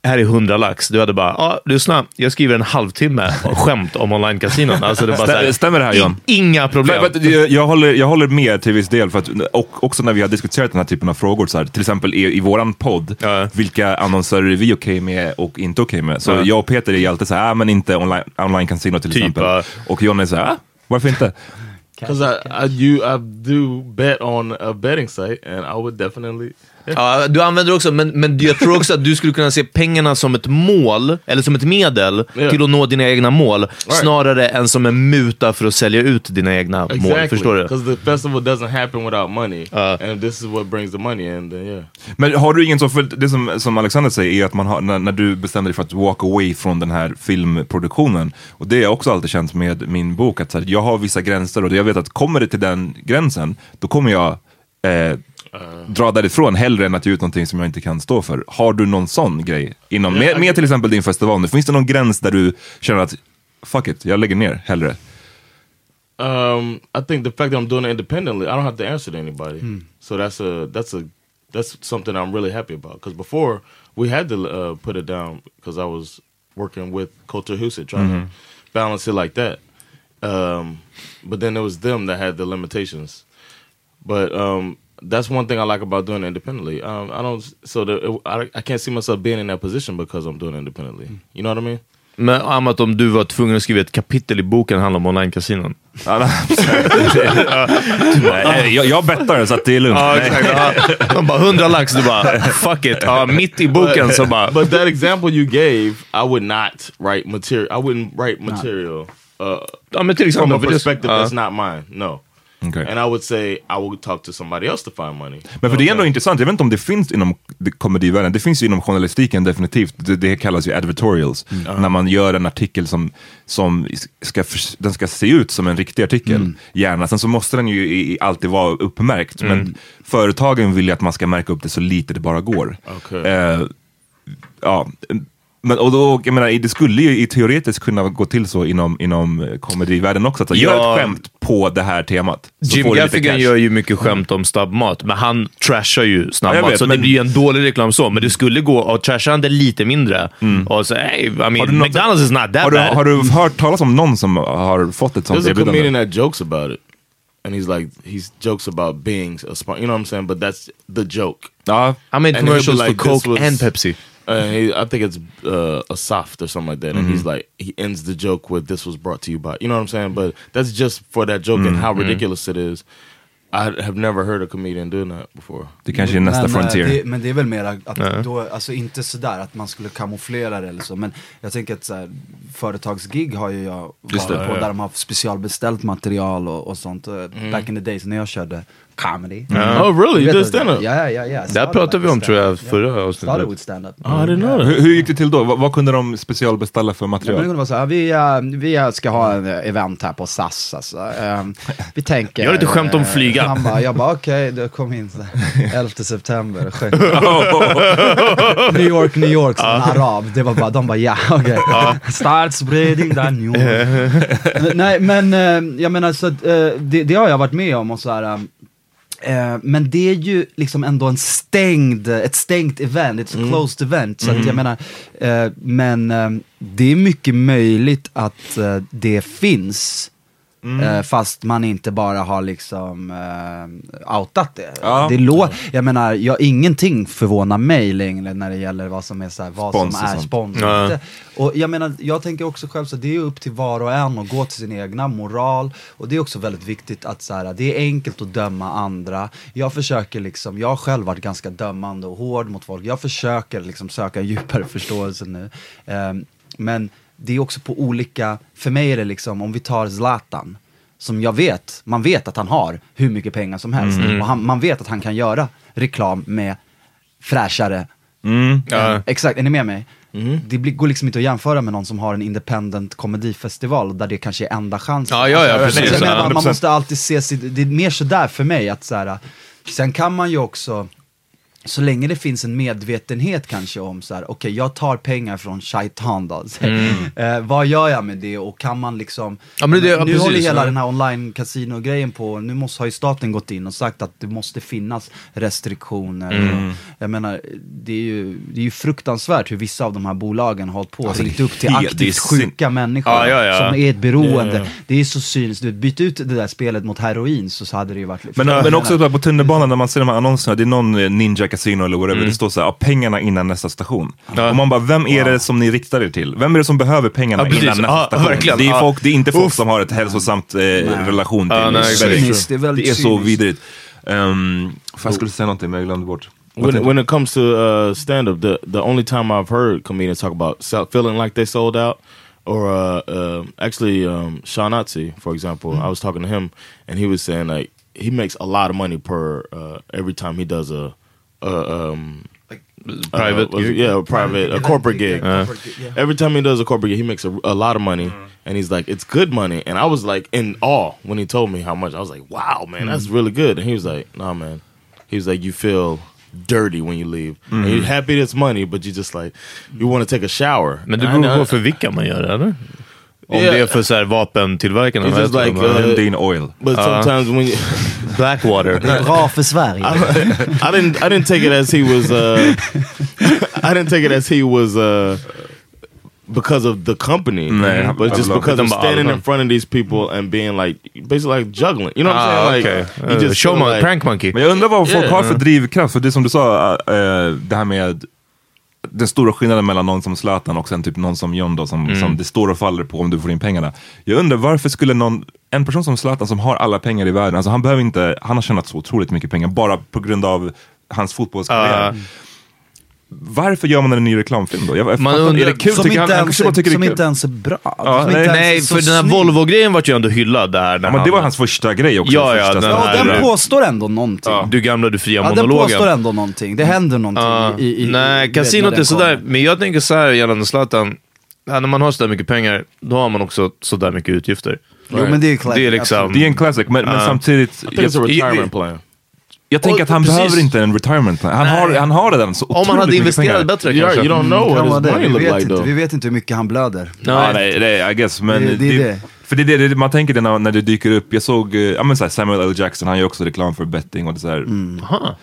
Speaker 1: här är 100 lax. Du hade bara, ja, lyssna, jag skriver en halvtimme skämt om online-kasinon. Alltså det är bara så här,
Speaker 3: Stä- Stämmer det här John?
Speaker 1: Inga problem.
Speaker 3: Men, men, jag, jag, håller, jag håller med till viss del, för att, och också när vi har diskuterat den här typen av frågor, så här, till exempel i, i våran podd, vilka annonsörer är vi okej med och inte okej med? Så
Speaker 1: Ja.
Speaker 3: jag och Peter är alltid såhär, ah, men inte online, online till
Speaker 5: Typ,
Speaker 3: exempel.
Speaker 5: ja.
Speaker 3: Och John är såhär, ah, varför inte?
Speaker 5: Because I, I you I do bet on a betting site, and I would definitely.
Speaker 1: Ja, du använder också, men, men jag tror också att du skulle kunna se pengarna som ett mål, eller som ett medel
Speaker 5: Ja.
Speaker 1: till att nå dina egna mål, snarare än som en muta för att sälja ut dina egna mål. Förstår du?
Speaker 5: Because the festival doesn't happen without money, and this is what brings the money in. Then yeah.
Speaker 3: Men har du ingen så, för det som, som Alexander säger är att man har, när, när du bestämde dig för att walk away från den här filmproduktionen, och det har jag också alltid känt med min bok, att så här, jag har vissa gränser och jag vet att kommer det till den gränsen, då kommer jag eh, dra därifrån hellre än att ge ut någonting som jag inte kan stå för. Har du någon sån grej? Inom,
Speaker 5: Ja,
Speaker 3: med, med till exempel din festival nu, finns det någon gräns där du känner att fuck it, jag lägger ner hellre?
Speaker 5: Um, I think the fact that I'm doing it independently, I don't have to answer to anybody.
Speaker 4: Hmm.
Speaker 5: So that's a that's a that's something I'm really happy about. Because before we had to uh, put it down because I was working with Culture Huset trying
Speaker 3: Mhm.
Speaker 5: to balance it like that. Um, but then it was them that had the limitations. But um, that's one thing I like about doing it independently. Um, I don't so the, I, I can't see myself being in that position because I'm doing it independently. You know what I mean?
Speaker 1: Men Amat, om du var tvungen att skriva ett kapitel i boken handlar om online-kasinon.
Speaker 3: Nej, jag, jag bettar så att det är lugnt.
Speaker 1: Ja,
Speaker 3: Nej.
Speaker 1: exakt. Ja. De bara 100 lax, du bara fuck it. Ja, mitt i boken så bara...
Speaker 5: But that example you gave, I would not write material. I wouldn't write material. Uh,
Speaker 1: Ja, men till
Speaker 5: from
Speaker 1: exempel,
Speaker 5: a
Speaker 1: för
Speaker 5: perspective
Speaker 1: ja.
Speaker 5: that's not mine. No.
Speaker 3: Okay.
Speaker 5: And I would say I would talk to somebody else to find money.
Speaker 3: Men för det är ändå intressant, jag vet inte om det finns inom komedivärlden, det finns ju inom journalistiken definitivt, det, det kallas ju advertorials. När man gör en artikel som, som ska, den ska se ut som en riktig artikel, gärna. Sen så måste den ju i, alltid vara uppmärkt, men företagen vill ju att man ska märka upp det så lite det bara går.
Speaker 5: Okej.
Speaker 3: Eh, ja, men, och då, jag menar, det skulle ju i teoretiskt kunna gå till så inom, inom eh, komedivärlden också, att
Speaker 1: Ja.
Speaker 3: gör ett skämt på det här temat. så
Speaker 1: Jim Gaffigan gör ju mycket skämt om snabbmat, men han trashar ju
Speaker 3: Ja,
Speaker 1: snabbmat,
Speaker 3: vet,
Speaker 1: så det
Speaker 3: men-
Speaker 1: blir ju en dålig reklam så. Men det skulle gå, och trashar han det lite mindre, och så, hey, I mean,
Speaker 3: Mm. du något-
Speaker 1: McDonalds is not that
Speaker 3: Har du,
Speaker 1: bad.
Speaker 3: har du hört talas om någon som har fått ett sånt
Speaker 5: There's a
Speaker 3: erbjudande?
Speaker 5: comedian that jokes about it. And he's like, he jokes about being a smart, you know what I'm saying? But that's the joke.
Speaker 3: Ja,
Speaker 1: I made
Speaker 5: And
Speaker 1: commercials for
Speaker 5: like, this
Speaker 1: Coke
Speaker 5: was-
Speaker 1: and Pepsi.
Speaker 5: Uh, he, I think it's uh, a soft or something like that, and
Speaker 3: Mm-hmm.
Speaker 5: he's like he ends the joke with "This was brought to you by," you know what I'm saying? But that's just for that joke and how
Speaker 3: Mm-hmm.
Speaker 5: ridiculous it is. I have never heard a comedian doing that before.
Speaker 3: det kanske är nästa
Speaker 4: men, eh,
Speaker 3: frontier.
Speaker 4: Det, men det är väl mer att
Speaker 1: Ja.
Speaker 4: då, alltså inte sådär att man skulle kamouflera det eller så, men jag tänker att så här, företagsgig har ju jag
Speaker 3: Just
Speaker 4: varit på, där de har specialbeställt material och, och sånt. eh, Back in the days när jag körde comedy.
Speaker 5: Oh, really? You did stand-up?
Speaker 4: Ja, ja, ja. ja. Started
Speaker 1: pratade vi om tror jag förra
Speaker 4: Started
Speaker 1: avsnittet.
Speaker 4: with stand-up.
Speaker 5: Oh, didn't know that.
Speaker 3: Hur, hur gick det till då? Vad, vad kunde de specialbeställa för
Speaker 4: Ja, men det
Speaker 3: material?
Speaker 4: kunde vara så här, vi, eh, vi ska ha en eh, event här på SAS alltså. Eh, vi tänker...
Speaker 1: Gör lite skämt om
Speaker 4: eh,
Speaker 1: flyga.
Speaker 4: Han bara, jag bara okej, det kom in så här, 11 september. New York, New York, som en arab. Det var bara, de bara ja, okej. Start spreading the news. Nej men jag menar så det, det har jag varit med om och så här. Eh, men det är ju liksom ändå en stängd, ett stängt event, it's a closed event. Så att jag menar, eh, men eh, det är mycket möjligt att eh, det finns Eh, fast man inte bara har liksom eh, outat det.
Speaker 3: Ja.
Speaker 4: det lå- jag menar, jag, ingenting förvånar mig längre när det gäller vad som är, så här, vad
Speaker 3: Spons
Speaker 4: som är spons och
Speaker 1: Ja.
Speaker 4: inte. Och jag menar, jag tänker också själv så det är upp till var och en att gå till sin egna moral. Och det är också väldigt viktigt att så här, det är enkelt att döma andra. Jag försöker liksom, jag har själv varit ganska dömande och hård mot folk. Jag försöker liksom söka djupare förståelse nu. Ehm, men det är också på olika, för mig är det liksom, om vi tar Zlatan. Som jag vet, man vet att han har hur mycket pengar som helst. Och han, man vet att han kan göra reklam med fräschare
Speaker 1: Ja.
Speaker 4: Exakt, är ni med mig? Det blir, går liksom inte att jämföra med någon som har en independent komedifestival där det kanske är enda chansen.
Speaker 1: Ja, ja, ja,
Speaker 4: Så
Speaker 1: precis.
Speaker 4: jag menar,
Speaker 1: Ja,
Speaker 4: man, man
Speaker 3: 100%.
Speaker 4: måste alltid se sitt, det är mer sådär för mig att så här, sen kan man ju också så länge det finns en medvetenhet kanske om så här, okej jag tar pengar från Shaitan då. Så, eh, vad gör jag med det och kan man liksom,
Speaker 1: Mm. Ja, det- ja,
Speaker 4: nu
Speaker 1: precis,
Speaker 4: håller hela
Speaker 1: ja.
Speaker 4: den här online casino-grejen på, nu måste, har ju staten gått in och sagt att det måste finnas restriktioner.
Speaker 1: Mm.
Speaker 4: Och, jag menar, det är, ju, det är ju fruktansvärt hur vissa av de här bolagen har hållit på och
Speaker 3: Alltså,
Speaker 4: ringt upp till aktivt sjuka människor
Speaker 1: Ja, ja, ja.
Speaker 4: som är ett beroende.
Speaker 5: Ja, ja.
Speaker 4: Det är så cyniskt, du byt ut det där spelet mot heroin så, så hade det ju varit
Speaker 3: Men, men också på tunnelbanan när man ser de här annonserna, det är någon eh, Ninja Casino eller whatever, det står så här, ja, pengarna innan nästa station.
Speaker 1: Ja.
Speaker 3: Och man bara, vem är det som ni riktar er till? Vem är det som behöver pengarna
Speaker 1: Ja,
Speaker 3: innan nästa
Speaker 1: Ja,
Speaker 3: station?
Speaker 1: verkligen.
Speaker 3: Det är, folk, det är inte folk
Speaker 1: Uff.
Speaker 3: som har ett hälsosamt eh, relation till
Speaker 1: Ja, nej,
Speaker 3: det.
Speaker 4: är väldigt
Speaker 3: det är så vidrigt. Um, fan, jag skulle säga någonting men jag glömde bort.
Speaker 5: When, when it comes to uh, stand up, the the only time I've heard comedians talk about sell, feeling like they sold out, or uh, uh, actually um, Sean Otzi, for example, I was talking to him and he was saying like he makes a lot of money per uh, every time he does a, a um, like
Speaker 1: Private
Speaker 5: uh, was- yeah, a private, a corporate gig. Every time he does a corporate gig, he makes a, a lot of money, and he's like, it's good money. And I was like in awe when he told me how much. I was like, wow, man, that's really good. And he was like, nah, man. He was like, you feel dirty when you leave. And you're happy it's money, but you just like, you want to take a shower.
Speaker 1: Men det
Speaker 5: And I
Speaker 1: beror
Speaker 5: know-
Speaker 1: på för vilka man gör det, eller? Om
Speaker 5: Yeah.
Speaker 1: det är för så här vapentillverkarna.
Speaker 5: It's
Speaker 1: vad
Speaker 5: just
Speaker 1: heter
Speaker 5: like,
Speaker 1: de?
Speaker 5: uh,
Speaker 3: Lundin Oil.
Speaker 5: But sometimes when you,
Speaker 1: Blackwater.
Speaker 4: Bra för Sverige.
Speaker 5: I didn't, I didn't take it as he was. Uh, I didn't take it as he was uh, because of the company,
Speaker 3: Nah,
Speaker 5: but just
Speaker 3: I
Speaker 5: because
Speaker 1: it.
Speaker 5: of standing in front of these people and being like basically like juggling. You know what I'm
Speaker 1: Ah,
Speaker 5: saying?
Speaker 1: okay.
Speaker 5: Like, you
Speaker 1: Uh,
Speaker 5: just
Speaker 1: show my
Speaker 5: like-
Speaker 1: prank monkey.
Speaker 3: Men jag undrar vad folk
Speaker 5: Yeah.
Speaker 3: har för drivkraft, för det som du sa, eh, det här med den stora skillnaden mellan någon som Zlatan och sen typ någon som John då, som, som det står och faller på om du får in pengarna. Jag undrar varför skulle någon, en person som Zlatan som har alla pengar i världen, alltså han behöver inte, han har tjänat så otroligt mycket pengar bara på grund av hans fotbollskarriär.
Speaker 1: Ja.
Speaker 3: Varför gör man en ny reklamfilm då? Jag,
Speaker 1: Man undrar-
Speaker 3: är det kul?
Speaker 4: som
Speaker 3: tycker
Speaker 4: inte,
Speaker 3: han, han
Speaker 4: ens,
Speaker 3: tycker
Speaker 4: som inte ens är bra.
Speaker 3: Ja,
Speaker 4: som
Speaker 3: nej,
Speaker 1: Nej, för den här. Volvo-grejen vart ju ändå hyllad där.
Speaker 3: Ja, men det var
Speaker 1: han-
Speaker 3: hans första grej också.
Speaker 1: Ja, ja,
Speaker 3: första
Speaker 1: den
Speaker 4: Ja,
Speaker 1: här-
Speaker 4: den påstår ändå någonting. Ja,
Speaker 1: Du gamla, du fria
Speaker 4: den
Speaker 1: monologen.
Speaker 4: påstår ändå någonting. Det händer någonting
Speaker 1: Ja.
Speaker 4: i, i,
Speaker 1: Nej, kasinot är
Speaker 4: den
Speaker 1: sådär. Men jag tänker så här gällande Zlatan. Ja, när man har sådär mycket pengar, då har man också sådär mycket utgifter.
Speaker 4: Jo men det är klart.
Speaker 1: Det är liksom...
Speaker 3: Det är en classic, men, men samtidigt...
Speaker 5: I think it's a retirement plan.
Speaker 3: Jag tänker att han
Speaker 1: precis.
Speaker 3: behöver inte en retirement plan. Han har, han har redan så
Speaker 1: Om man
Speaker 3: otroligt
Speaker 1: hade investerat bättre
Speaker 5: You,
Speaker 1: kanske.
Speaker 5: you don't know
Speaker 4: Kan
Speaker 5: what his
Speaker 4: det.
Speaker 5: money
Speaker 4: Vi
Speaker 5: look
Speaker 4: vet,
Speaker 5: like
Speaker 4: inte,
Speaker 5: though.
Speaker 4: vi vet inte hur mycket han blöder.
Speaker 3: Ja, nej, nej, I guess. Men
Speaker 4: Det- det är det.
Speaker 3: För det är det man tänker det när, när det dyker upp. Jag såg eh, ja, men så här, Samuel L. Jackson, han gör också reklam för betting och det så här,
Speaker 4: Mm.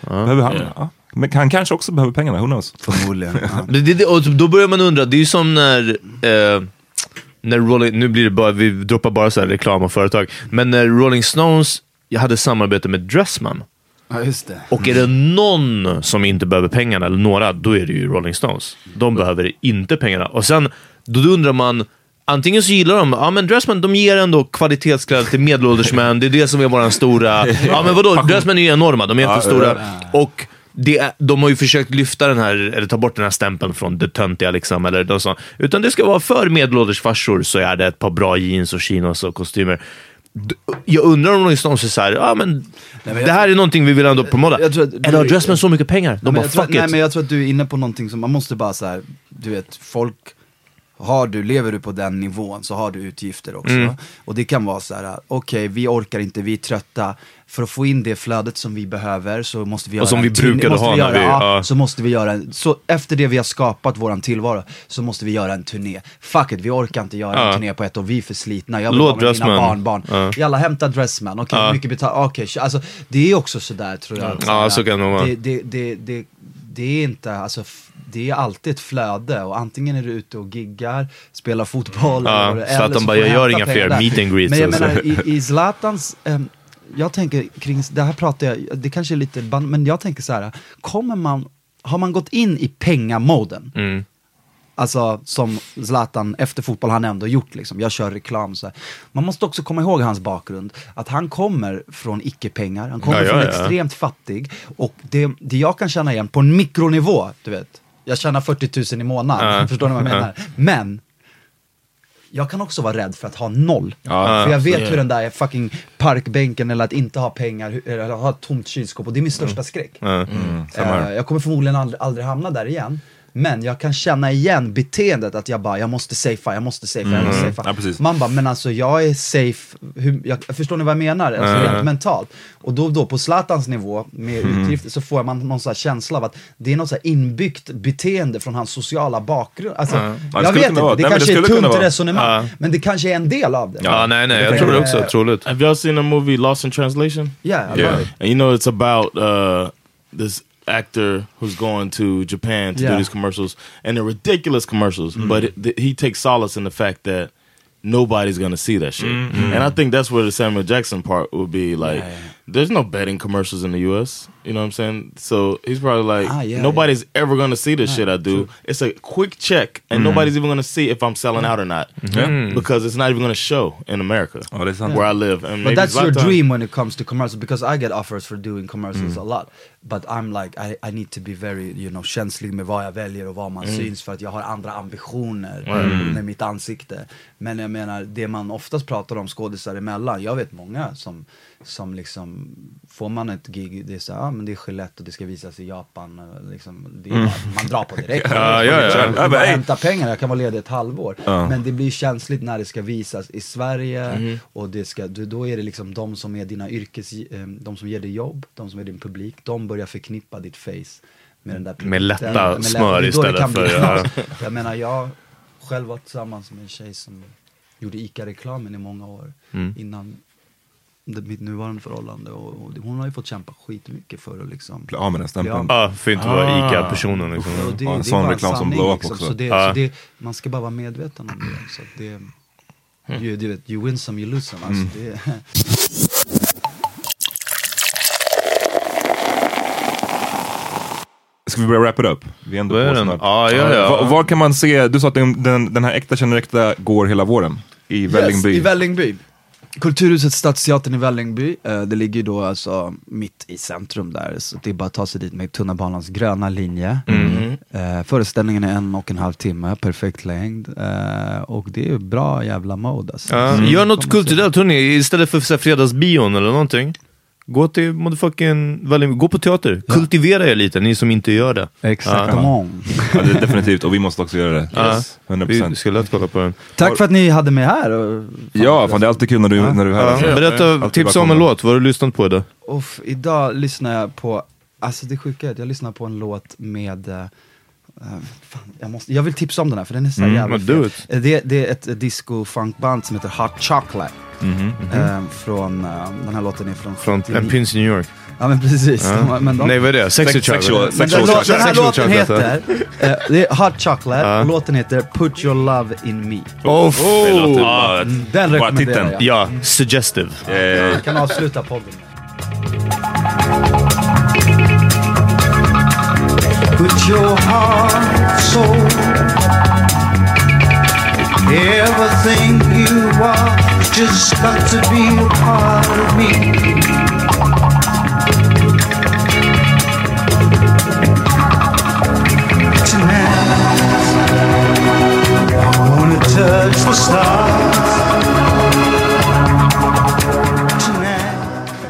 Speaker 3: Behöver han? Ja. Men han kanske också behöver pengarna, who knows?
Speaker 4: Förmodligen. Ja.
Speaker 1: Det, det, och då börjar man undra, det är ju som när, eh, när Rolling, nu blir det bara, vi droppar bara så här reklam och företag, men när Rolling Stones jag hade samarbete med Dressman.
Speaker 4: Ja, just det.
Speaker 1: Och är det någon som inte behöver pengarna, eller några, då är det ju Rolling Stones. De behöver inte pengarna. Och sen, då undrar man, antingen så gillar de, ja men Dressman, de ger ändå kvalitetskläder till medelålders män, det är det som är våran stora... Ja men vadå, Dressman är ju enorma, de är jättestora. Och det de har ju försökt lyfta den här, eller ta bort den här stämpeln från det töntiga liksom, eller de. Utan det ska vara för medelålders farsor så är det ett par bra jeans och chinos och kostymer. Jag undrar om Rolling Stones är såhär, ja men, det här är någonting vi vill ändå promota.
Speaker 4: jag tror att-
Speaker 1: Eller har Dressman så mycket pengar? De
Speaker 4: men
Speaker 1: bara,
Speaker 4: jag tror,
Speaker 1: fuck
Speaker 4: nej
Speaker 1: it.
Speaker 4: men jag tror att du är inne på någonting som man måste bara så här, du vet, folk har du, lever du på den nivån så har du utgifter också.
Speaker 1: Mm.
Speaker 4: Och det kan vara så här, okej vi orkar inte, vi är trötta. För att få in det flödet som vi behöver så måste vi göra
Speaker 1: som
Speaker 4: en
Speaker 1: vi brukade ha
Speaker 4: vi
Speaker 1: när
Speaker 4: göra,
Speaker 1: vi-
Speaker 4: ja,
Speaker 1: ja.
Speaker 4: Så måste vi göra en, så efter det vi har skapat våran tillvaro så måste vi göra en turné. Fuck it, vi orkar inte göra
Speaker 1: Ja.
Speaker 4: en turné på ett år, vi är för slitna. Jag vill
Speaker 1: Låt
Speaker 4: vara med mina barnbarn.
Speaker 1: Ja.
Speaker 4: Jalla hämta Dressman, okej hur mycket betalt, okej. alltså det är också sådär tror jag.
Speaker 1: Ja, så kan det vara.
Speaker 4: Det, det, det, det, är inte, alltså det är alltid ett flöde och antingen är du ute och giggar, spelar fotboll
Speaker 1: Ja,
Speaker 4: eller, så
Speaker 1: bara,
Speaker 4: får du
Speaker 1: jag gör inga fler
Speaker 4: där.
Speaker 1: meet and greets
Speaker 4: Men jag
Speaker 1: alltså.
Speaker 4: menar i, i Zlatans, ehm, jag tänker kring, det här pratar jag, det kanske är lite, men jag tänker så här, kommer man, har man gått in i pengamoden,
Speaker 1: Mm.
Speaker 4: Alltså som Zlatan efter fotboll han ändå gjort liksom. Jag kör reklam så här. Man måste också komma ihåg hans bakgrund. Att han kommer från icke-pengar, han kommer
Speaker 1: Ja,
Speaker 4: från
Speaker 1: ja.
Speaker 4: extremt fattig. Och det, det jag kan känna igen på en mikronivå, du vet. Jag tjänar 40 000 i månaden,
Speaker 1: Ja.
Speaker 4: förstår ni vad jag
Speaker 1: Ja.
Speaker 4: menar? Men jag kan också vara rädd för att ha noll.
Speaker 3: Ja.
Speaker 4: för jag vet
Speaker 5: Ja.
Speaker 4: hur den där fucking parkbänken eller att inte ha pengar, eller ha ett tomt kylskåp och det är min största skräck.
Speaker 1: Ja.
Speaker 3: samma här.
Speaker 4: Eh, jag kommer förmodligen aldrig, aldrig hamna där igen. Men jag kan känna igen beteendet att jag bara, jag måste safea, jag måste safea, jag måste safea.
Speaker 3: Ja.
Speaker 4: Man bara, men alltså jag är safe, hur, jag, förstår ni vad jag menar? Alltså rent mentalt. Och då, då på Zlatans nivå med utgifter så får man någon sån här känsla av att det är något så här inbyggt beteende från hans sociala bakgrund. Alltså,
Speaker 3: Ja, det
Speaker 4: jag vet inte,
Speaker 3: vara.
Speaker 4: det
Speaker 3: Nej, men det
Speaker 4: kanske är ett tunt resonemang.
Speaker 1: Ja.
Speaker 4: Men det kanske är en del av det.
Speaker 1: Ja, nej, nej, jag
Speaker 4: Det
Speaker 1: tror det också. Troligt.
Speaker 5: Have y'all seen the movie Lost in Translation?
Speaker 4: Yeah, I
Speaker 3: Yeah.
Speaker 4: love it.
Speaker 5: And you know it's about uh, this actor who's going to Japan to do these commercials, and they're ridiculous commercials. Mm-hmm. But it, th- he takes solace in the fact that nobody's gonna see that shit. Mm-hmm. And I think that's where the Samuel Jackson part would be like. There's no betting commercials in the U.S. You know what I'm saying? So he's probably like,
Speaker 4: Ah, yeah,
Speaker 5: nobody's ever gonna see the shit I do. It's a quick check, and nobody's even gonna see if I'm selling out or not,
Speaker 3: Yeah.
Speaker 5: because it's not even gonna show in America
Speaker 3: är sant.
Speaker 5: where I live. And
Speaker 4: But that's your dream when it comes to commercials because I get offers for doing commercials a lot. But I'm like, I, I need to be very, you know, känslig med vad jag väljer och vad man syns för att jag har andra ambitioner med mitt ansikte. Men jag menar, det man oftast pratar om skådisar emellan, jag vet många som, som liksom, får man ett gig, det är så här, ah, men det är och det ska visas i Japan, liksom, det är bara, man drar på direkt.
Speaker 1: Ja, ja, ja.
Speaker 4: Jag bara hämta pengar, jag kan vara ledig ett halvår.
Speaker 3: Ja.
Speaker 4: Men det blir känsligt när det ska visas i Sverige
Speaker 1: Mhm.
Speaker 4: och det ska, då är det liksom de som är dina yrkes, eh, de som ger dig jobb, de som är din publik, de börjar förknippa ditt face med den där
Speaker 1: Med lätta
Speaker 4: lätt-
Speaker 1: smör
Speaker 4: det
Speaker 1: istället för- ja.
Speaker 4: Jag menar, jag själv var tillsammans med en tjej som gjorde ICA-reklamen i många år
Speaker 1: Mm.
Speaker 4: innan mitt nuvarande förhållande och, och hon har ju fått kämpa skitmycket för att liksom
Speaker 3: Bli av med den stämpeln.
Speaker 1: Ja, för att inte vara ICA-personen liksom.
Speaker 4: och det,
Speaker 3: Ja, en
Speaker 4: det
Speaker 3: sån reklam som blow up
Speaker 4: liksom.
Speaker 3: också.
Speaker 4: Så det,
Speaker 1: Ja.
Speaker 4: så det, man ska bara vara medveten om det. Så att det you, du vet, you win some, you lose some. Alltså det,
Speaker 3: Ska vi börja wrap it up? Vi är ändå på
Speaker 1: den?
Speaker 3: snart.
Speaker 1: Ja, ja, ja.
Speaker 3: Var, var kan man se, du sa att den, den, den här äkta känner äkta går hela våren. I Vällingby.
Speaker 4: Yes, I Vällingby. Kulturhuset Stadsteatern i Vällingby. Eh, det ligger ju då alltså mitt i centrum där, så det är bara att ta sig dit med tunnelbanans gröna linje.
Speaker 1: Mm.
Speaker 4: Eh, föreställningen är en och en halv timme, perfekt längd. Eh, och det är bra jävla mode alltså. Så
Speaker 1: gör något kulturellt hörni, istället för så fredagsbion eller någonting. Gå till motherfucking gå på teater. Kultivera er lite, ni som inte gör det.
Speaker 4: Exakt.
Speaker 3: Ja, det är definitivt, och vi måste också göra det.
Speaker 1: Ja.
Speaker 3: Yes.
Speaker 1: Vi
Speaker 3: 100%.
Speaker 1: ska lätt kolla på den.
Speaker 4: Tack för att ni hade mig här. Och,
Speaker 3: Ja, fan det är alltid kul när du, när du är här.
Speaker 1: Ja, berätta, tipsa om en låt. Vad har du lyssnat på idag?
Speaker 4: Uff, idag lyssnar jag på, alltså det sjuka är att jag lyssnar på en låt med eh, fan, jag, måste, jag vill tipsa om den här för den är så
Speaker 1: Mm,
Speaker 4: jävla fet. Eh, Det, det är ett disco-funkband som heter Hot Chocolate. Eh, från, eh, den här låten är från...
Speaker 1: Från
Speaker 4: 79.
Speaker 1: En Pins New York?
Speaker 4: Ja men precis.
Speaker 1: Ja.
Speaker 4: De, men de,
Speaker 1: Nej vad är det? Sexual
Speaker 3: Sex-
Speaker 1: Chocolate?
Speaker 3: sexual
Speaker 4: den, lå- den här
Speaker 1: Sexual
Speaker 4: låten
Speaker 1: Chocolate,
Speaker 4: heter, eh, det är Hot Chocolate
Speaker 1: Ja.
Speaker 4: och låten heter Put your love in me.
Speaker 1: Oh,
Speaker 3: låter
Speaker 1: Ah,
Speaker 3: bara...
Speaker 4: Den rekommenderar jag.
Speaker 1: Ja, suggestive.
Speaker 3: Eh,
Speaker 4: Jag kan avsluta podden your heart, soul, everything you are, just got to be a part of me. Tonight, I wanna touch the stars.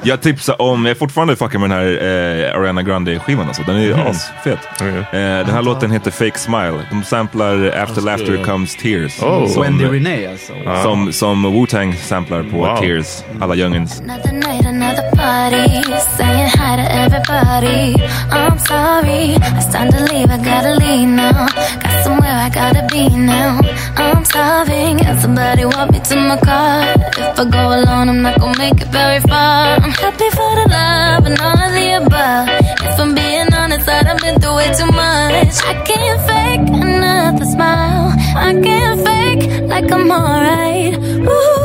Speaker 3: Jag tipsar om, jag är fortfarande fucking med den här eh, Ariana Grande-skivan alltså. Den är ju asfet.
Speaker 1: Okej.
Speaker 3: Eh, den här låten heter Fake Smile. De samplar After Laughter Comes Tears.
Speaker 1: Oh.
Speaker 3: Som,
Speaker 4: Wendy Renee alltså.
Speaker 3: som, som Wu-Tang samplar på
Speaker 1: Wow.
Speaker 3: Tears. Alla youngins.
Speaker 8: Another night, another party. Saying hi to everybody. I'm sorry. It's time to leave. I gotta leave now. Got somewhere I gotta be now. I'm starving. Can somebody walk me to my car? If I go alone, I'm not gonna make it very far. I'm happy for the love and all of the above. If I'm being honest, I done been through way too much. I can't fake another smile. I can't fake like I'm alright. Ooh.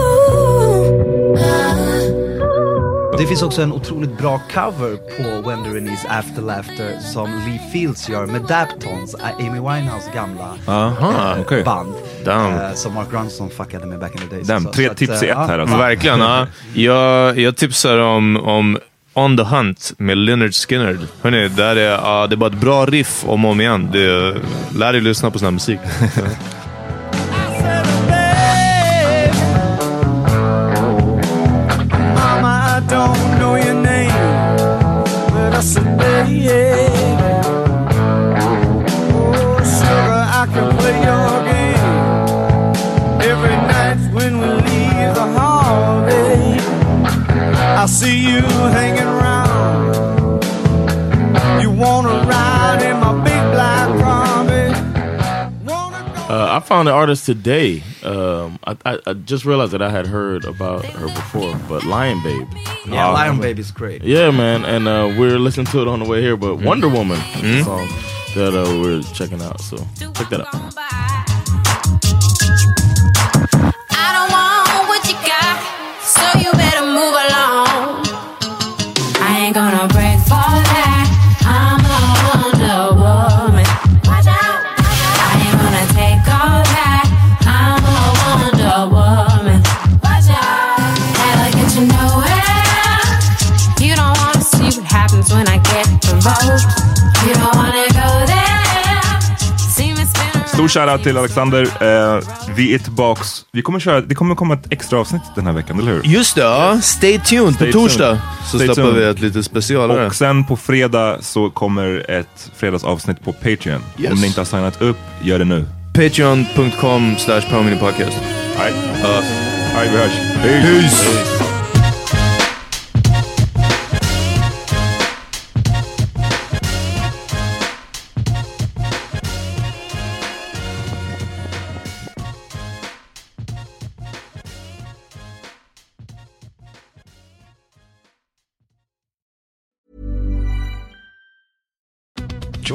Speaker 4: Det finns också en otroligt bra cover på When There Is After Laughter som Lee Fields gör med Daptons, Amy Winehouse gamla
Speaker 3: Aha,
Speaker 4: eh,
Speaker 3: okej.
Speaker 4: band. Eh, som Mark Ronson fuckade med back in the days.
Speaker 3: Damn,
Speaker 4: Så-
Speaker 3: tre
Speaker 4: så att,
Speaker 3: tips i
Speaker 4: eh,
Speaker 3: ett här alltså.
Speaker 1: Verkligen. Ja. Jag, jag tipsar om, om On the Hunt med Leonard Skinner. Hörrni, där är, ja, det är bara ett bra riff om och om igen. Det, lär dig lyssna på sån här musik.
Speaker 9: see you hanging around. You wanna ride in my big black car.
Speaker 5: Uh, I found the artist today. Um, I, I, I just realized that I had heard about her before, but Lion Babe.
Speaker 4: Yeah,
Speaker 5: Uh,
Speaker 4: Lion Babe is great.
Speaker 5: Yeah, man, and uh, we're listening to it on the way here. But Wonder Woman
Speaker 1: Mm.
Speaker 5: song that uh, we're checking out. So check that out.
Speaker 3: Stor shoutout till Alexander. Eh, vi är tillbaks. Vi kommer köra, det kommer komma ett extra avsnitt den här veckan, eller hur?
Speaker 1: Just det, ja. Stay tuned
Speaker 3: Stay
Speaker 1: på torsdag.
Speaker 3: tuned.
Speaker 1: Så
Speaker 3: Stay
Speaker 1: släpper
Speaker 3: tuned.
Speaker 1: vi ett lite specialare.
Speaker 3: Och sen på fredag så kommer ett fredagsavsnitt på Patreon.
Speaker 1: Yes.
Speaker 3: Om ni inte har signat upp, gör det nu.
Speaker 1: Patreon.com slash.
Speaker 3: Nej, Nej vi hörs. Peace.